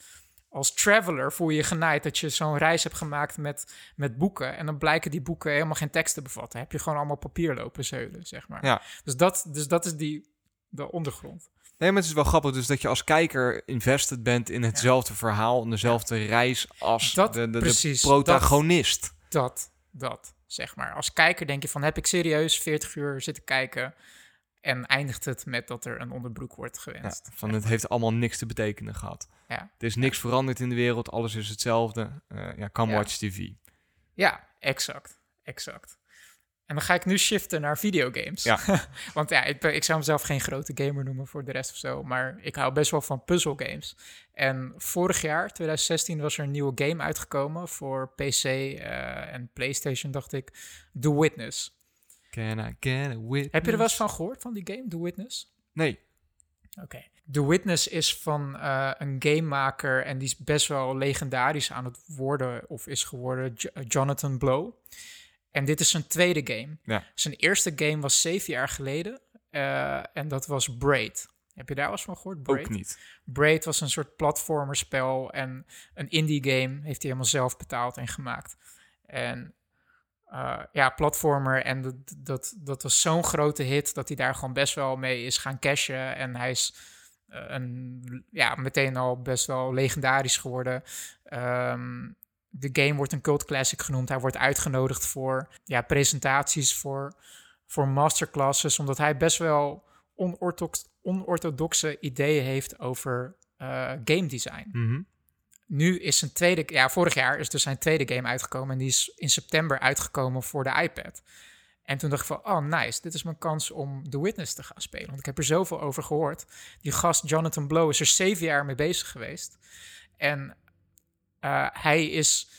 als traveler voel je je genaaid... dat je zo'n reis hebt gemaakt met, met boeken... en dan blijken die boeken helemaal geen tekst te bevatten. Heb je gewoon allemaal papier lopen zeulen, zeg maar. Ja. Dus, dat, dus dat is die, de ondergrond. Nee, maar het is wel grappig dus dat je als kijker invested bent in hetzelfde verhaal... en dezelfde reis als Dat- de, de, de precies, protagonist. Dat, dat, zeg maar. Als kijker denk je van, heb ik serieus 40 uur zitten kijken... en eindigt het met dat er een onderbroek wordt Ja, gewenst. van het heeft allemaal niks te betekenen gehad. Ja. Er is niks veranderd in de wereld, alles is hetzelfde. Eh, ja, Ja. watch TV. Ja, exact. Exact. En dan ga ik nu shiften naar videogames. Ja. [laughs] Want ja, ik, ik zou mezelf geen grote gamer noemen voor de rest of zo. Maar ik hou best wel van puzzelgames. En vorig jaar, 2016, was er een nieuwe game uitgekomen voor PC eh, en PlayStation, dacht ik. The Witness. Can I get a witness? Heb je er wel eens van gehoord, van die game, The Witness? Nee. Oké. The Witness is van eh, een gamemaker en die is best wel legendarisch aan het worden of is geworden, Jo- Jonathan Blow. En dit is zijn tweede game. Ja. Zijn eerste game was zeven jaar geleden eh, en dat was Braid. Heb je daar wel eens van gehoord? Braid? Ook niet. Braid was een soort platformerspel en een indie game heeft hij helemaal zelf betaald en gemaakt. En eh, ja, platformer en dat, dat, dat was zo'n grote hit dat hij daar gewoon best wel mee is gaan cashen. En hij is eh, een, ja, meteen al best wel legendarisch geworden. Ehm, de game wordt een cult classic genoemd. Hij wordt uitgenodigd voor ja, presentaties, voor, voor masterclasses, omdat hij best wel onorthodox, onorthodoxe ideeën heeft over eh, game design. Mhm. Nu is zijn tweede, ja, vorig jaar is dus zijn tweede game uitgekomen en die is in september uitgekomen voor de iPad. En toen dacht ik van, oh nice, dit is mijn kans om The Witness te gaan spelen. Want ik heb er zoveel over gehoord. Die gast Jonathan Blow is er zeven jaar mee bezig geweest. En eh, hij is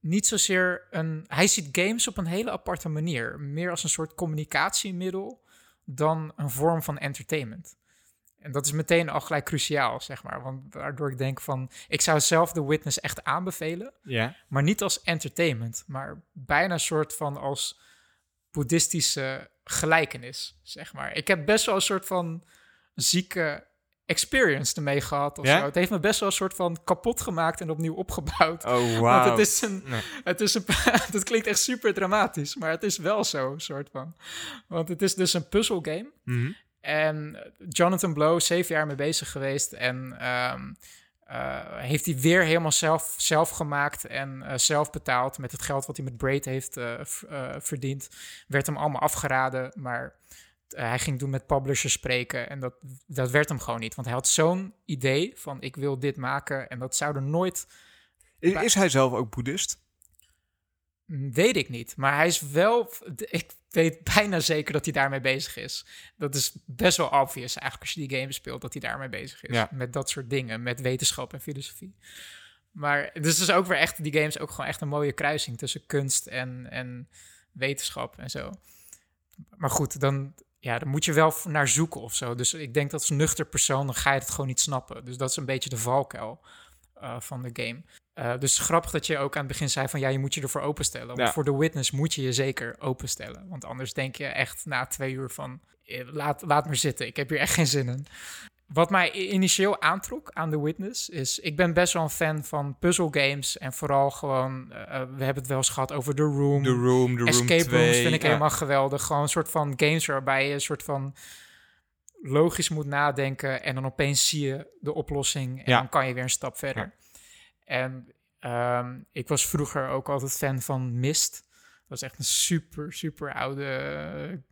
niet zozeer een... Hij ziet games op een hele aparte manier. Meer als een soort communicatiemiddel dan een vorm van entertainment. En dat is meteen al gelijk cruciaal, zeg maar. Want waardoor ik denk van... Ik zou zelf The Witness echt aanbevelen. Ja. Maar niet als entertainment. Maar bijna een soort van als boeddhistische gelijkenis, zeg maar. Ik heb best wel een soort van zieke experience ermee gehad of Ja? zo. Het heeft me best wel een soort van kapot gemaakt en opnieuw opgebouwd. Oh, Want wauw. het is een, Nee. het is een, [laughs] dat klinkt echt super dramatisch, maar het is wel zo, soort van. Want het is dus een puzzelgame. Mhm. En Jonathan Blow, zeven jaar mee bezig geweest. En ehm, eh, heeft hij weer helemaal zelf, zelf gemaakt en eh, zelf betaald met het geld wat hij met Braid heeft eh, verdiend. Werd hem allemaal afgeraden, maar hij ging toen met publishers spreken en dat, dat werd hem gewoon niet. Want hij had zo'n idee van ik wil dit maken en dat zou er nooit Is, is hij zelf ook boeddhist? Mm, Weet ik niet. Maar hij is wel. [laughs] Ik weet bijna zeker dat hij daarmee bezig is. Dat is best wel obvious eigenlijk als je die game speelt, dat hij daarmee bezig is. Ja. Met dat soort dingen, met wetenschap en filosofie. Maar dus is ook weer echt, die game is ook gewoon echt een mooie kruising tussen kunst en, en wetenschap en zo. Maar goed, dan, ja, dan moet je wel naar zoeken of zo. Dus ik denk dat als nuchter persoon, dan ga je het gewoon niet snappen. Dus dat is een beetje de valkuil eh, van de game. Eh, dus grappig dat je ook aan het begin zei van ja, je moet je ervoor openstellen. Want Ja. voor The Witness moet je je zeker openstellen. Want anders denk je echt na twee uur van eh, laat, laat maar zitten, ik heb hier echt geen zin in. Wat mij initieel aantrok aan The Witness is, ik ben best wel een fan van puzzle games en vooral gewoon, eh, eh, we hebben het wel eens gehad over The Room. The Room, The Room Escape 2. rooms vind ik ja. helemaal geweldig. Gewoon een soort van games waarbij je een soort van logisch moet nadenken en dan opeens zie je de oplossing en Ja. dan kan je weer een stap verder. En ehm, ik was vroeger ook altijd fan van Myst. Dat was echt een super, super oude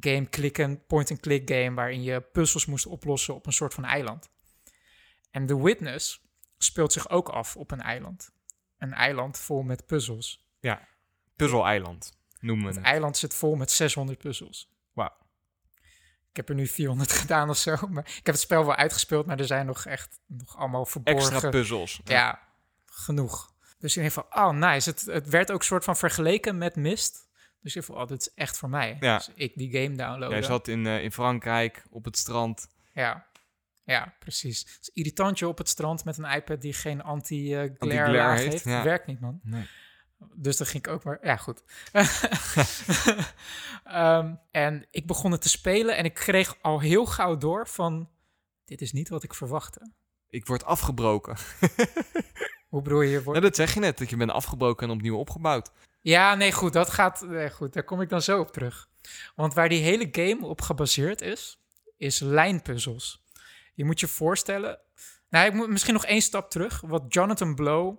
game, klikken, point-and-click game waarin je puzzels moest oplossen op een soort van eiland. En The Witness speelt zich ook af op een eiland. Een eiland vol met puzzels. Puzzle-eiland noemen we Het het. eiland zit vol met 600 puzzels. Wauw. Ik heb er nu 400 [laughs] gedaan of zo. Maar ik heb het spel wel uitgespeeld, maar er zijn nog echt nog allemaal verborgen. Extra puzzels. Ja, genoeg. Dus ik denk van, oh nice. Het, het werd ook soort van vergeleken met Mist. Dus dacht van, oh, dit is echt voor mij. Ja. Dus ik die game downloaden. Jij zat in, eh, in Frankrijk op het strand. Ja. Ja, precies. Het is irritant je op het strand met een iPad die geen anti-glare heeft, heeft. ja. Werkt niet, man. Nee. Dus dan ging ik ook maar... Ja, goed. [laughs] Ehm, en ik begon het te spelen en ik kreeg al heel gauw door van... Dit is niet wat ik verwachtte. Ik word afgebroken. [laughs] Hoe bedoel je? je Nou, wordt- dat zeg je net, dat je bent afgebroken en opnieuw opgebouwd. Ja, nee, goed. Dat gaat... Nee, goed, daar kom ik dan zo op terug. Want waar die hele game op gebaseerd is, is lijnpuzzels. Je moet je voorstellen... Nou, ik moet misschien nog één stap terug. Wat Jonathan Blow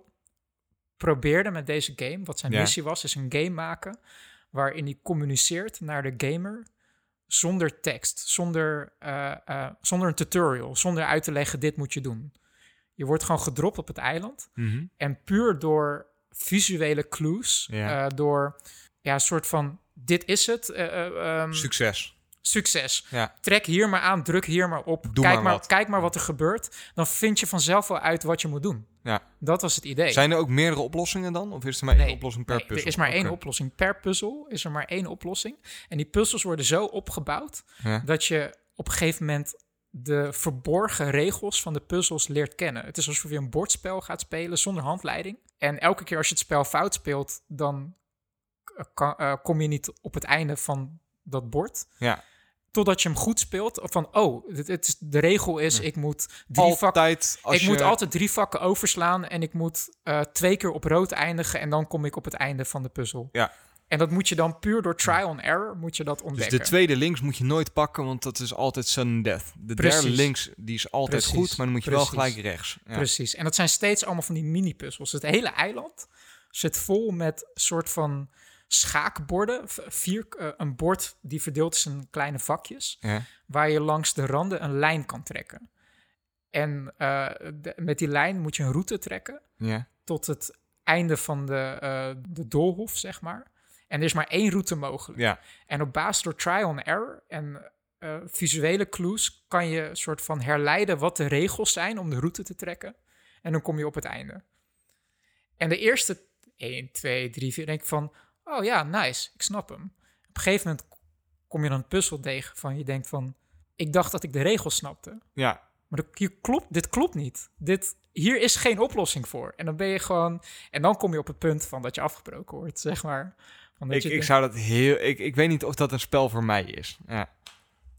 probeerde met deze game, wat zijn Ja. missie was, is een game maken waarin hij communiceert naar de gamer zonder tekst, zonder, eh, eh, zonder een tutorial, zonder uit te leggen dit moet je doen. Je wordt gewoon gedropt op het eiland Mhm. en puur door visuele clues, Ja. eh, door ja, een soort van dit is het, eh, eh, ehm, Succes. succes. Ja. Trek hier maar aan, druk hier maar op, Doe kijk, maar kijk maar wat er gebeurt. Dan vind je vanzelf wel uit wat je moet doen. Ja. Dat was het idee. Zijn er ook meerdere oplossingen dan? Of is er maar één oplossing per Nee, puzzel? Er is maar één oplossing per puzzel. Is er maar één oplossing. En die puzzels worden zo opgebouwd Ja. dat je op een gegeven moment de verborgen regels van de puzzels leert kennen. Het is alsof je een bordspel gaat spelen zonder handleiding. En elke keer als je het spel fout speelt, dan eh, kan- eh, kom je niet op het einde van dat bord. Ja. Totdat je hem goed speelt. Of van, oh, dit, dit is, de regel is, ik moet drie Altijd ik je... moet altijd drie vakken overslaan en ik moet eh, twee keer op rood eindigen en dan kom ik op het einde van de puzzel. Ja. En dat moet je dan puur door trial and error moet je dat Dus ontdekken. de tweede links moet je nooit pakken, want dat is altijd sudden death. De Precies. derde links, die is altijd Precies. goed, maar dan moet je wel gelijk rechts. Ja. Precies. En dat zijn steeds allemaal van die mini-puzzels. Het hele eiland zit vol met soort van schaakborden. Vier, eh, een bord die verdeeld is in kleine vakjes, Ja. waar je langs de randen een lijn kan trekken. En eh, de- met die lijn moet je een route trekken. Ja. tot het einde van de, eh, de doolhof, zeg maar. En er is maar één route mogelijk. ja. En op basis door trial and error en eh, visuele clues kan je soort van herleiden wat de regels zijn om de route te trekken. En dan kom je op het einde. En de eerste 1, 2, 3, 4 denk ik van, oh ja, nice, ik snap hem. Op een gegeven moment kom je dan een puzzel tegen van je denkt van, ik dacht dat ik de regels snapte. ja. Maar hier klopt, dit klopt niet. Dit, hier is geen oplossing voor. En dan ben je gewoon. En dan kom je op het punt van dat je afgebroken wordt, zeg maar. Ik, ik zou dat heel... Ik, ik weet niet of dat een spel voor mij is. Ja.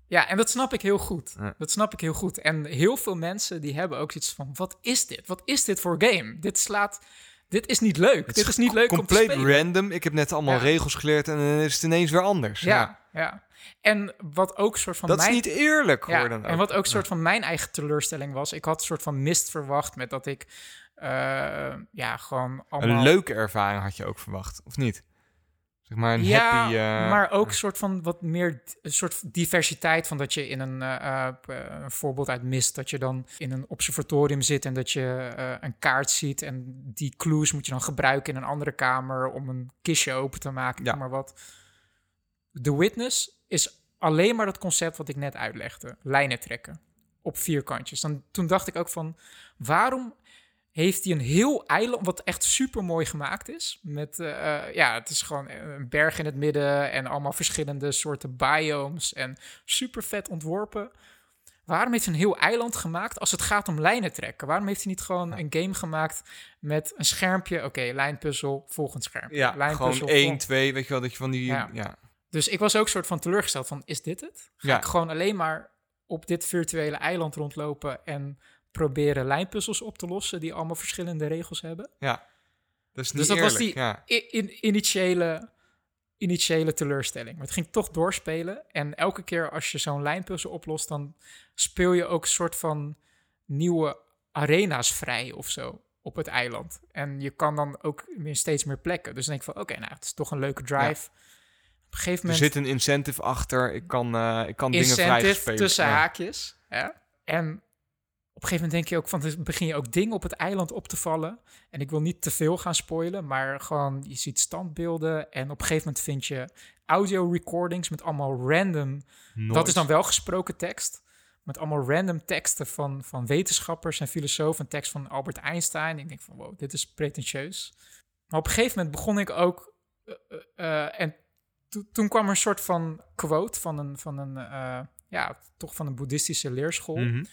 Ja, en dat snap ik heel goed. Ja. Dat snap ik heel goed. En heel veel mensen die hebben ook iets van: wat is dit? Wat is dit voor game? Dit slaat dit is niet leuk. Dit is niet leuk om te random. Ik heb net allemaal Ja. regels geleerd en dan is het ineens weer anders. Ja, ja. En wat ook soort van Dat mijn... is niet eerlijk Ja, geworden. en wat ook soort van mijn eigen teleurstelling was. Ik had een soort van mist verwacht met dat ik... eh, ja, gewoon allemaal... Een leuke ervaring had je ook verwacht, of niet? Zeg maar een ja, happy... eh, maar ook een soort van wat meer een soort diversiteit van dat je in een, eh, eh, een voorbeeld uit mist dat je dan in een observatorium zit en dat je een kaart ziet en die clues moet je dan gebruiken in een andere kamer om een kistje open te maken, ja. maar wat. The Witness is alleen maar dat concept wat ik net uitlegde, lijnen trekken op vierkantjes. Dan toen dacht ik ook van waarom heeft hij een heel eiland, wat echt super mooi gemaakt is. Met, eh, eh, ja, het is gewoon een berg in het midden en allemaal verschillende soorten biomes en super vet ontworpen. Waarom heeft hij een heel eiland gemaakt als het gaat om lijnen trekken? Waarom heeft hij niet gewoon een game gemaakt met een schermpje? Oké, lijnpuzzel, volgend schermpje. Ja, lijnpuzzel, gewoon één, volgend- twee, weet je wel, dat je van die... Ja. Ja. Dus ik was ook soort van teleurgesteld van, is dit het? Ga Ja. ik gewoon alleen maar op dit virtuele eiland rondlopen en proberen lijnpuzzels op te lossen die allemaal verschillende regels hebben? ja. Dat is niet Dus dat was die- ja. In, initiële, initiële teleurstelling. Maar het ging toch doorspelen. En elke keer als je zo'n lijnpuzzel oplost, dan speel je ook een soort van nieuwe arena's vrij of zo op het eiland. En je kan dan ook weer steeds meer plekken. Dus dan denk ik van, oké, nou, het is toch een leuke drive. Op een gegeven Er moment zit een incentive achter. Ik kan, eh, ik kan dingen incentive vrijspelen. tussen Ja. haakjes. Ja. En op een gegeven moment denk je ook van, dus begin je ook dingen op het eiland op te vallen. En ik wil niet te veel gaan spoilen, maar gewoon, je ziet standbeelden. En op een gegeven moment vind je audio recordings met allemaal random, dat is dan wel gesproken tekst. Met allemaal random teksten van, van wetenschappers en filosofen. Een tekst van Albert Einstein. Ik denk van, wow, dit is pretentieus. Maar op een gegeven moment begon ik ook... eh, eh, eh, en to- toen kwam er een soort van quote van een, van een ja, toch van een boeddhistische leerschool. Mhm.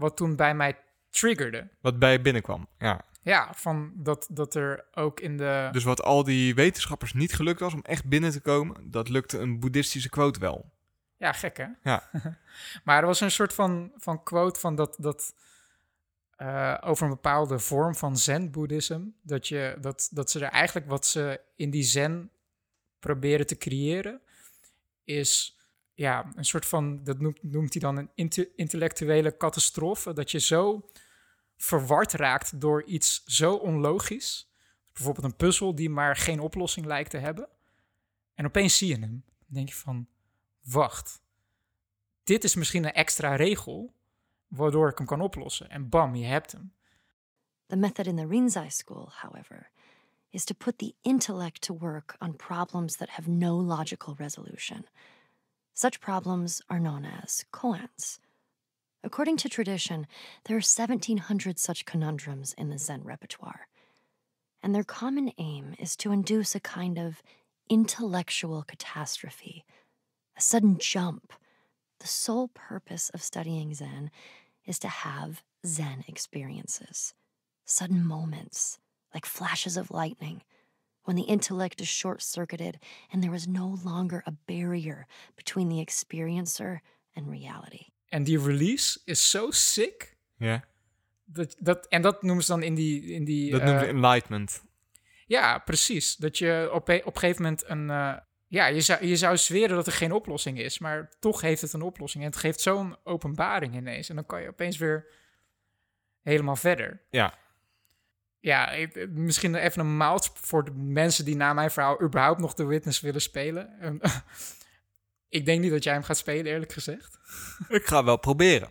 Wat toen bij mij triggerde. Wat bij je binnenkwam, ja. Ja, van dat, dat er ook in de... Dus wat al die wetenschappers niet gelukt was om echt binnen te komen, dat lukte een boeddhistische quote wel. Ja, gek hè? Ja. [laughs] maar er was een soort van, van quote van dat, dat eh, over een bepaalde vorm van zen-boeddhism. Dat, je, dat, dat ze er eigenlijk wat ze in die zen proberen te creëren, is ja, een soort van, dat noemt, hij dan een inte- intellectuele catastrofe. Dat je zo verward raakt door iets zo onlogisch. Bijvoorbeeld een puzzel die maar geen oplossing lijkt te hebben. En opeens zie je hem. Dan denk je van, wacht, dit is misschien een extra regel waardoor ik hem kan oplossen. En bam, je hebt hem. The method in the Rinzai school, however, is to put the intellect to work on problems that have no logical resolution. Such problems are known as koans. According to tradition, there are 1,700 such conundrums in the Zen repertoire. And their common aim is to induce a kind of intellectual catastrophe, a sudden jump. The sole purpose of studying Zen is to have Zen experiences, sudden moments, like flashes of lightning, when the intellect is short circuited and there is no longer a barrier between the experiencer and reality. En die release is zo sick. Ja. Dat, dat, en dat noemen ze dan in die... In die Dat eh, noemen ze enlightenment. Ja, precies. Dat je op, een- op een gegeven moment een... eh, ja, je zou, je zou zweren dat er geen oplossing is, maar toch heeft het een oplossing. En het geeft zo'n openbaring ineens. En dan kan je opeens weer helemaal verder. Ja. Ja, ik- misschien even een mout voor de mensen die na mijn verhaal überhaupt nog de Witness willen spelen. En, [laughs] ik denk niet dat jij hem gaat spelen, eerlijk gezegd. [laughs] Ik ga wel proberen.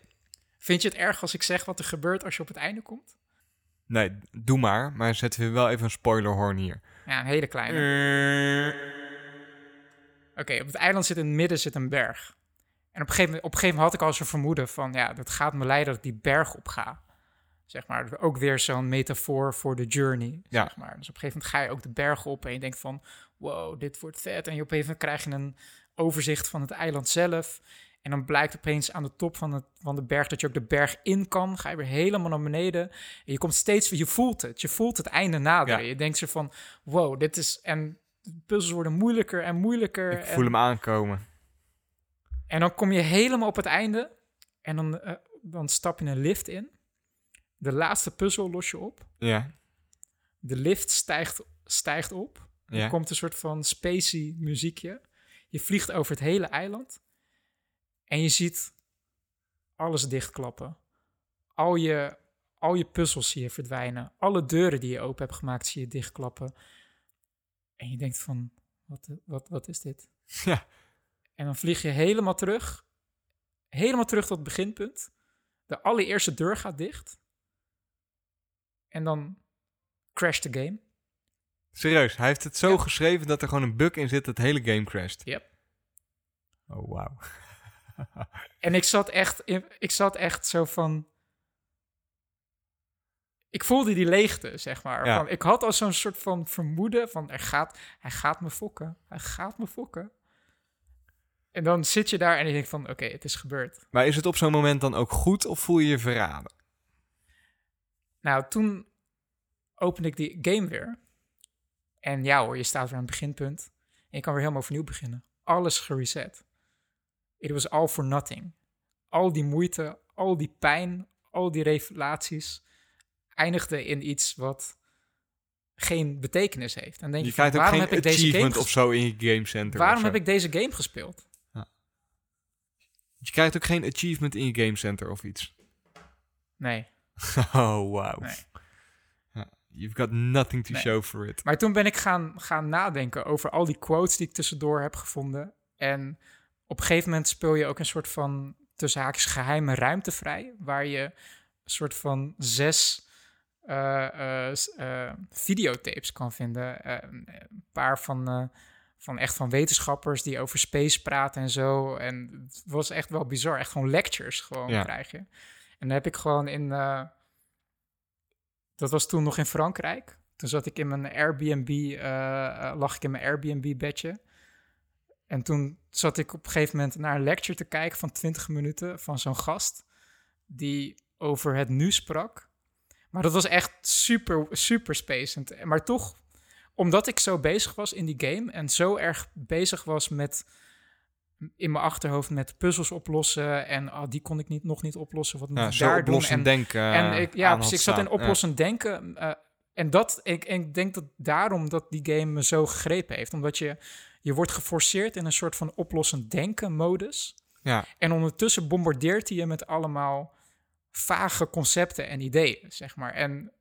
Vind je het erg als ik zeg wat er gebeurt als je op het einde komt? Nee, doe maar. Maar zetten we wel even een spoilerhorn hier. Ja, een hele kleine. Oké, op het eiland zit in het midden zit een berg. En op een gegeven moment, op een gegeven moment had ik al zo'n vermoeden van... ja, dat gaat me leiden dat ik die berg op ga. Zeg maar, ook weer zo'n metafoor voor de journey, Ja. zeg maar. Dus op een gegeven moment ga je ook de berg op en je denkt van... wow, dit wordt vet. En je op een gegeven moment krijg je een overzicht van het eiland zelf... En dan blijkt opeens aan de top van, het, van de berg dat je ook de berg in kan. Ga je weer helemaal naar beneden. En je komt steeds weer, je voelt het. Je voelt het einde naderen. Ja. Je denkt zo van, wow, dit is... En de puzzels worden moeilijker en moeilijker. Ik en, voel hem aankomen. en dan kom je helemaal op het einde. En dan, eh, dan stap je een lift in. De laatste puzzel los je op. Ja. De lift stijgt, stijgt op. Ja. Er komt een soort van spacey muziekje. Je vliegt over het hele eiland. En je ziet alles dichtklappen. Al je, al je puzzels zie je verdwijnen. Alle deuren die je open hebt gemaakt zie je dichtklappen. En je denkt van, wat, wat, wat is dit? [laughs] Ja. En dan vlieg je helemaal terug. Helemaal terug tot het beginpunt. De allereerste deur gaat dicht. En dan crasht de game. Serieus, hij heeft het zo Ja. geschreven dat er gewoon een bug in zit dat de hele game crasht. Yep. Oh, wauw. [laughs] En ik zat echt, in- ik zat echt zo van. Ik voelde die leegte, zeg maar. Ja. Van, ik had al zo'n soort van vermoeden van er gaat, hij gaat me fokken. Hij gaat me fokken. En dan zit je daar en je denkt van oké, het is gebeurd. Maar is het op zo'n moment dan ook goed of voel je je verraden? Nou, toen opende ik die game weer. En ja hoor, je staat weer aan het beginpunt. En je kan weer helemaal opnieuw beginnen. Alles gereset. It was all for nothing. Al die moeite, al die pijn, al die revelaties eindigden in iets wat geen betekenis heeft. En denk je, Je van, waarom geen heb ik deze game of zo in je game center. Waarom heb ik deze game gespeeld? Je krijgt ook geen achievement in je game center of iets. Nee. [laughs] Oh. Nee. Ja, You've got nothing to Nee. show for it. Maar toen ben ik gaan, gaan nadenken over al die quotes die ik tussendoor heb gevonden. En op een gegeven moment speel je ook een soort van tussen haakjes geheime ruimte vrij. Waar je een soort van zes eh, videotapes kan vinden. Een paar van, van echt van wetenschappers die over space praten en zo. En het was echt wel bizar. Echt gewoon lectures gewoon Ja. krijg je. En dan heb ik gewoon in... eh, dat was toen nog in Frankrijk. Toen zat ik in mijn Airbnb, eh, eh, lag ik in mijn Airbnb-bedje. En toen zat ik op een gegeven moment naar een lecture te kijken van 20 minuten van zo'n gast die over het nu sprak. Maar dat was echt super, super spacend. Maar toch, omdat ik zo bezig was in die game en zo erg bezig was met in mijn achterhoofd met puzzels oplossen en oh, die kon ik niet, nog niet oplossen. Wat moet Ja, ik daar doen? En denken. en eh, ik, ja, aan precies. Ik zat in. Ja. oplossend denken. eh, en dat, ik, en ik denk dat daarom dat die game me zo gegrepen heeft. Omdat je, je wordt geforceerd in een soort van oplossend denken modus. Ja. En ondertussen bombardeert hij je met allemaal vage concepten en ideeën, zeg maar. En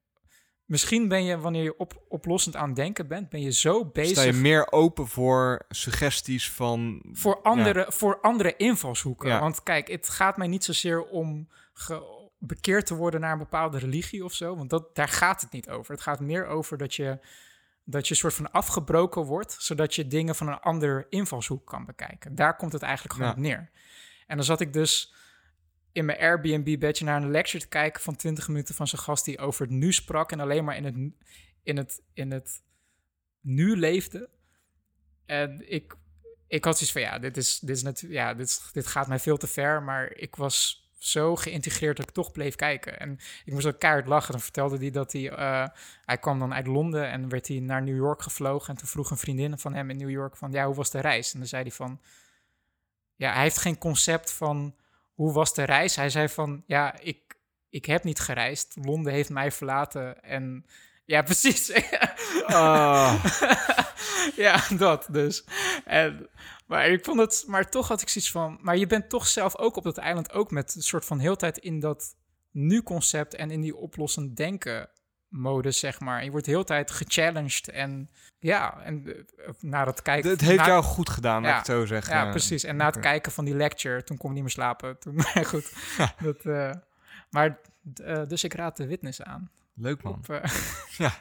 misschien ben je, wanneer je op, oplossend aan het denken bent, ben je zo bezig Sta je meer open voor suggesties van... voor andere, voor andere invalshoeken. Ja. Want kijk, het gaat mij niet zozeer om bekeerd te worden naar een bepaalde religie of zo. Want dat, daar gaat het niet over. Het gaat meer over dat je, dat je soort van afgebroken wordt, zodat je dingen van een ander invalshoek kan bekijken. Daar komt het eigenlijk gewoon Ja. op neer. En dan zat ik dus in mijn Airbnb-bedje naar een lecture te kijken van 20 minuten van zijn gast die over het nu sprak en alleen maar in het, in het, in het nu leefde. En ik, ik had zoiets van, ja, dit, is, dit, is natuurlijk, ja dit, dit gaat mij veel te ver. Maar ik was zo geïntegreerd dat ik toch bleef kijken. En ik moest ook keihard lachen. Dan vertelde hij dat hij... eh, hij kwam dan uit Londen en werd hij naar New York gevlogen. En toen vroeg een vriendin van hem in New York van... Ja, hoe was de reis? En dan zei hij van... Ja, hij heeft geen concept van hoe was de reis. Hij zei van, ja, ik, ik heb niet gereisd. Londen heeft mij verlaten en... Ja, [laughs] precies. Ah. [laughs] ja, dat dus. En, maar ik vond het, maar toch had ik zoiets van, maar je bent toch zelf ook op dat eiland ook met een soort van heel tijd in dat nu-concept en in die oplossend denken modus, zeg maar. Je wordt heel tijd gechallenged en ja, en eh, na het kijken... Het heeft na- jou goed gedaan, Ja. ik het zo zeggen. Ja, precies. En na het kijken van die lecture, toen kon ik niet meer slapen. Toen, [laughs] maar goed. [laughs] Dat, eh, maar, eh, dus ik raad de witness aan. Leuk man. Op, [laughs] Ja.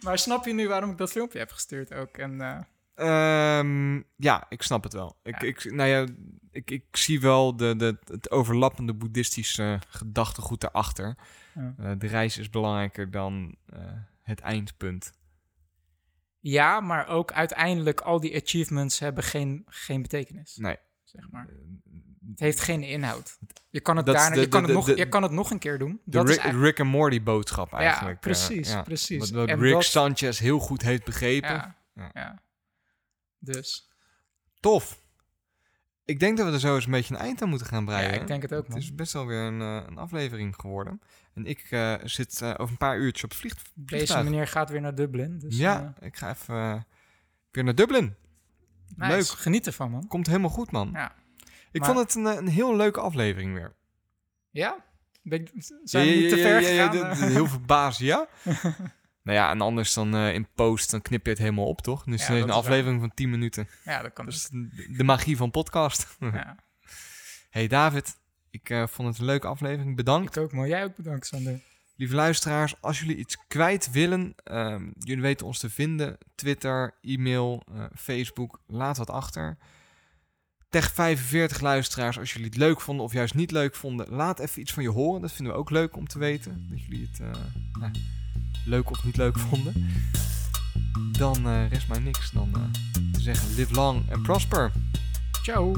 Maar snap je nu waarom ik dat filmpje heb gestuurd ook? En, eh, Ehm, ja, ik snap het wel. Ik, Ja. ik, nou ja, ik, ik zie wel de, de, het overlappende boeddhistische gedachtegoed daarachter. Ja. Eh, de reis is belangrijker dan eh, het eindpunt. ja, maar ook uiteindelijk al die achievements hebben geen, geen betekenis, Nee. zeg maar. Het heeft geen inhoud. Je kan het, is daarna, de- je kan de- het, nog, de- je kan het nog een keer doen. De Dat is Rick, eigenlijk- Rick en Morty boodschap eigenlijk. eh, precies, ja. precies. Wat, Rick dat- Sanchez heel goed heeft begrepen. ja, Ja. ja. Dus, Tof. Ik denk dat we er zo eens een beetje een eind aan moeten gaan breien. Ja, ik denk het ook, Het man. is best wel weer een, eh, een aflevering geworden. En ik eh, zit eh, over een paar uurtjes op het vlieg- Deze vliegtuig. meneer gaat weer naar Dublin. Dus, ja, ik ga even weer naar Dublin. nice. leuk. Geniet ervan, man. Komt helemaal goed, man. Ja. Ik Maar- vond het een, een heel leuke aflevering weer. Ja? Ben zijn we niet te Ja, ver ja, ja, gegaan? ja, heel verbaasd, ja. [laughs] nou ja, en anders dan eh, in post, dan knip je het helemaal op, toch? Dus Ja, is een aflevering van 10 minuten. ja, dat kan dus. de magie van podcast. [laughs] Ja. hey David, ik eh, vond het een leuke aflevering. Bedankt. Ik ook, maar jij ook bedankt, Sander. Lieve luisteraars, als jullie iets kwijt willen, ehm, jullie weten ons te vinden. Twitter, e-mail, eh, Facebook, laat wat achter. Tech 45 luisteraars, als jullie het leuk vonden of juist niet leuk vonden, laat even iets van je horen. Dat vinden we ook leuk om te weten. Dat jullie het nou, leuk of niet leuk vonden. Dan eh, rest mij niks dan eh, zeggen live long and prosper. Ciao.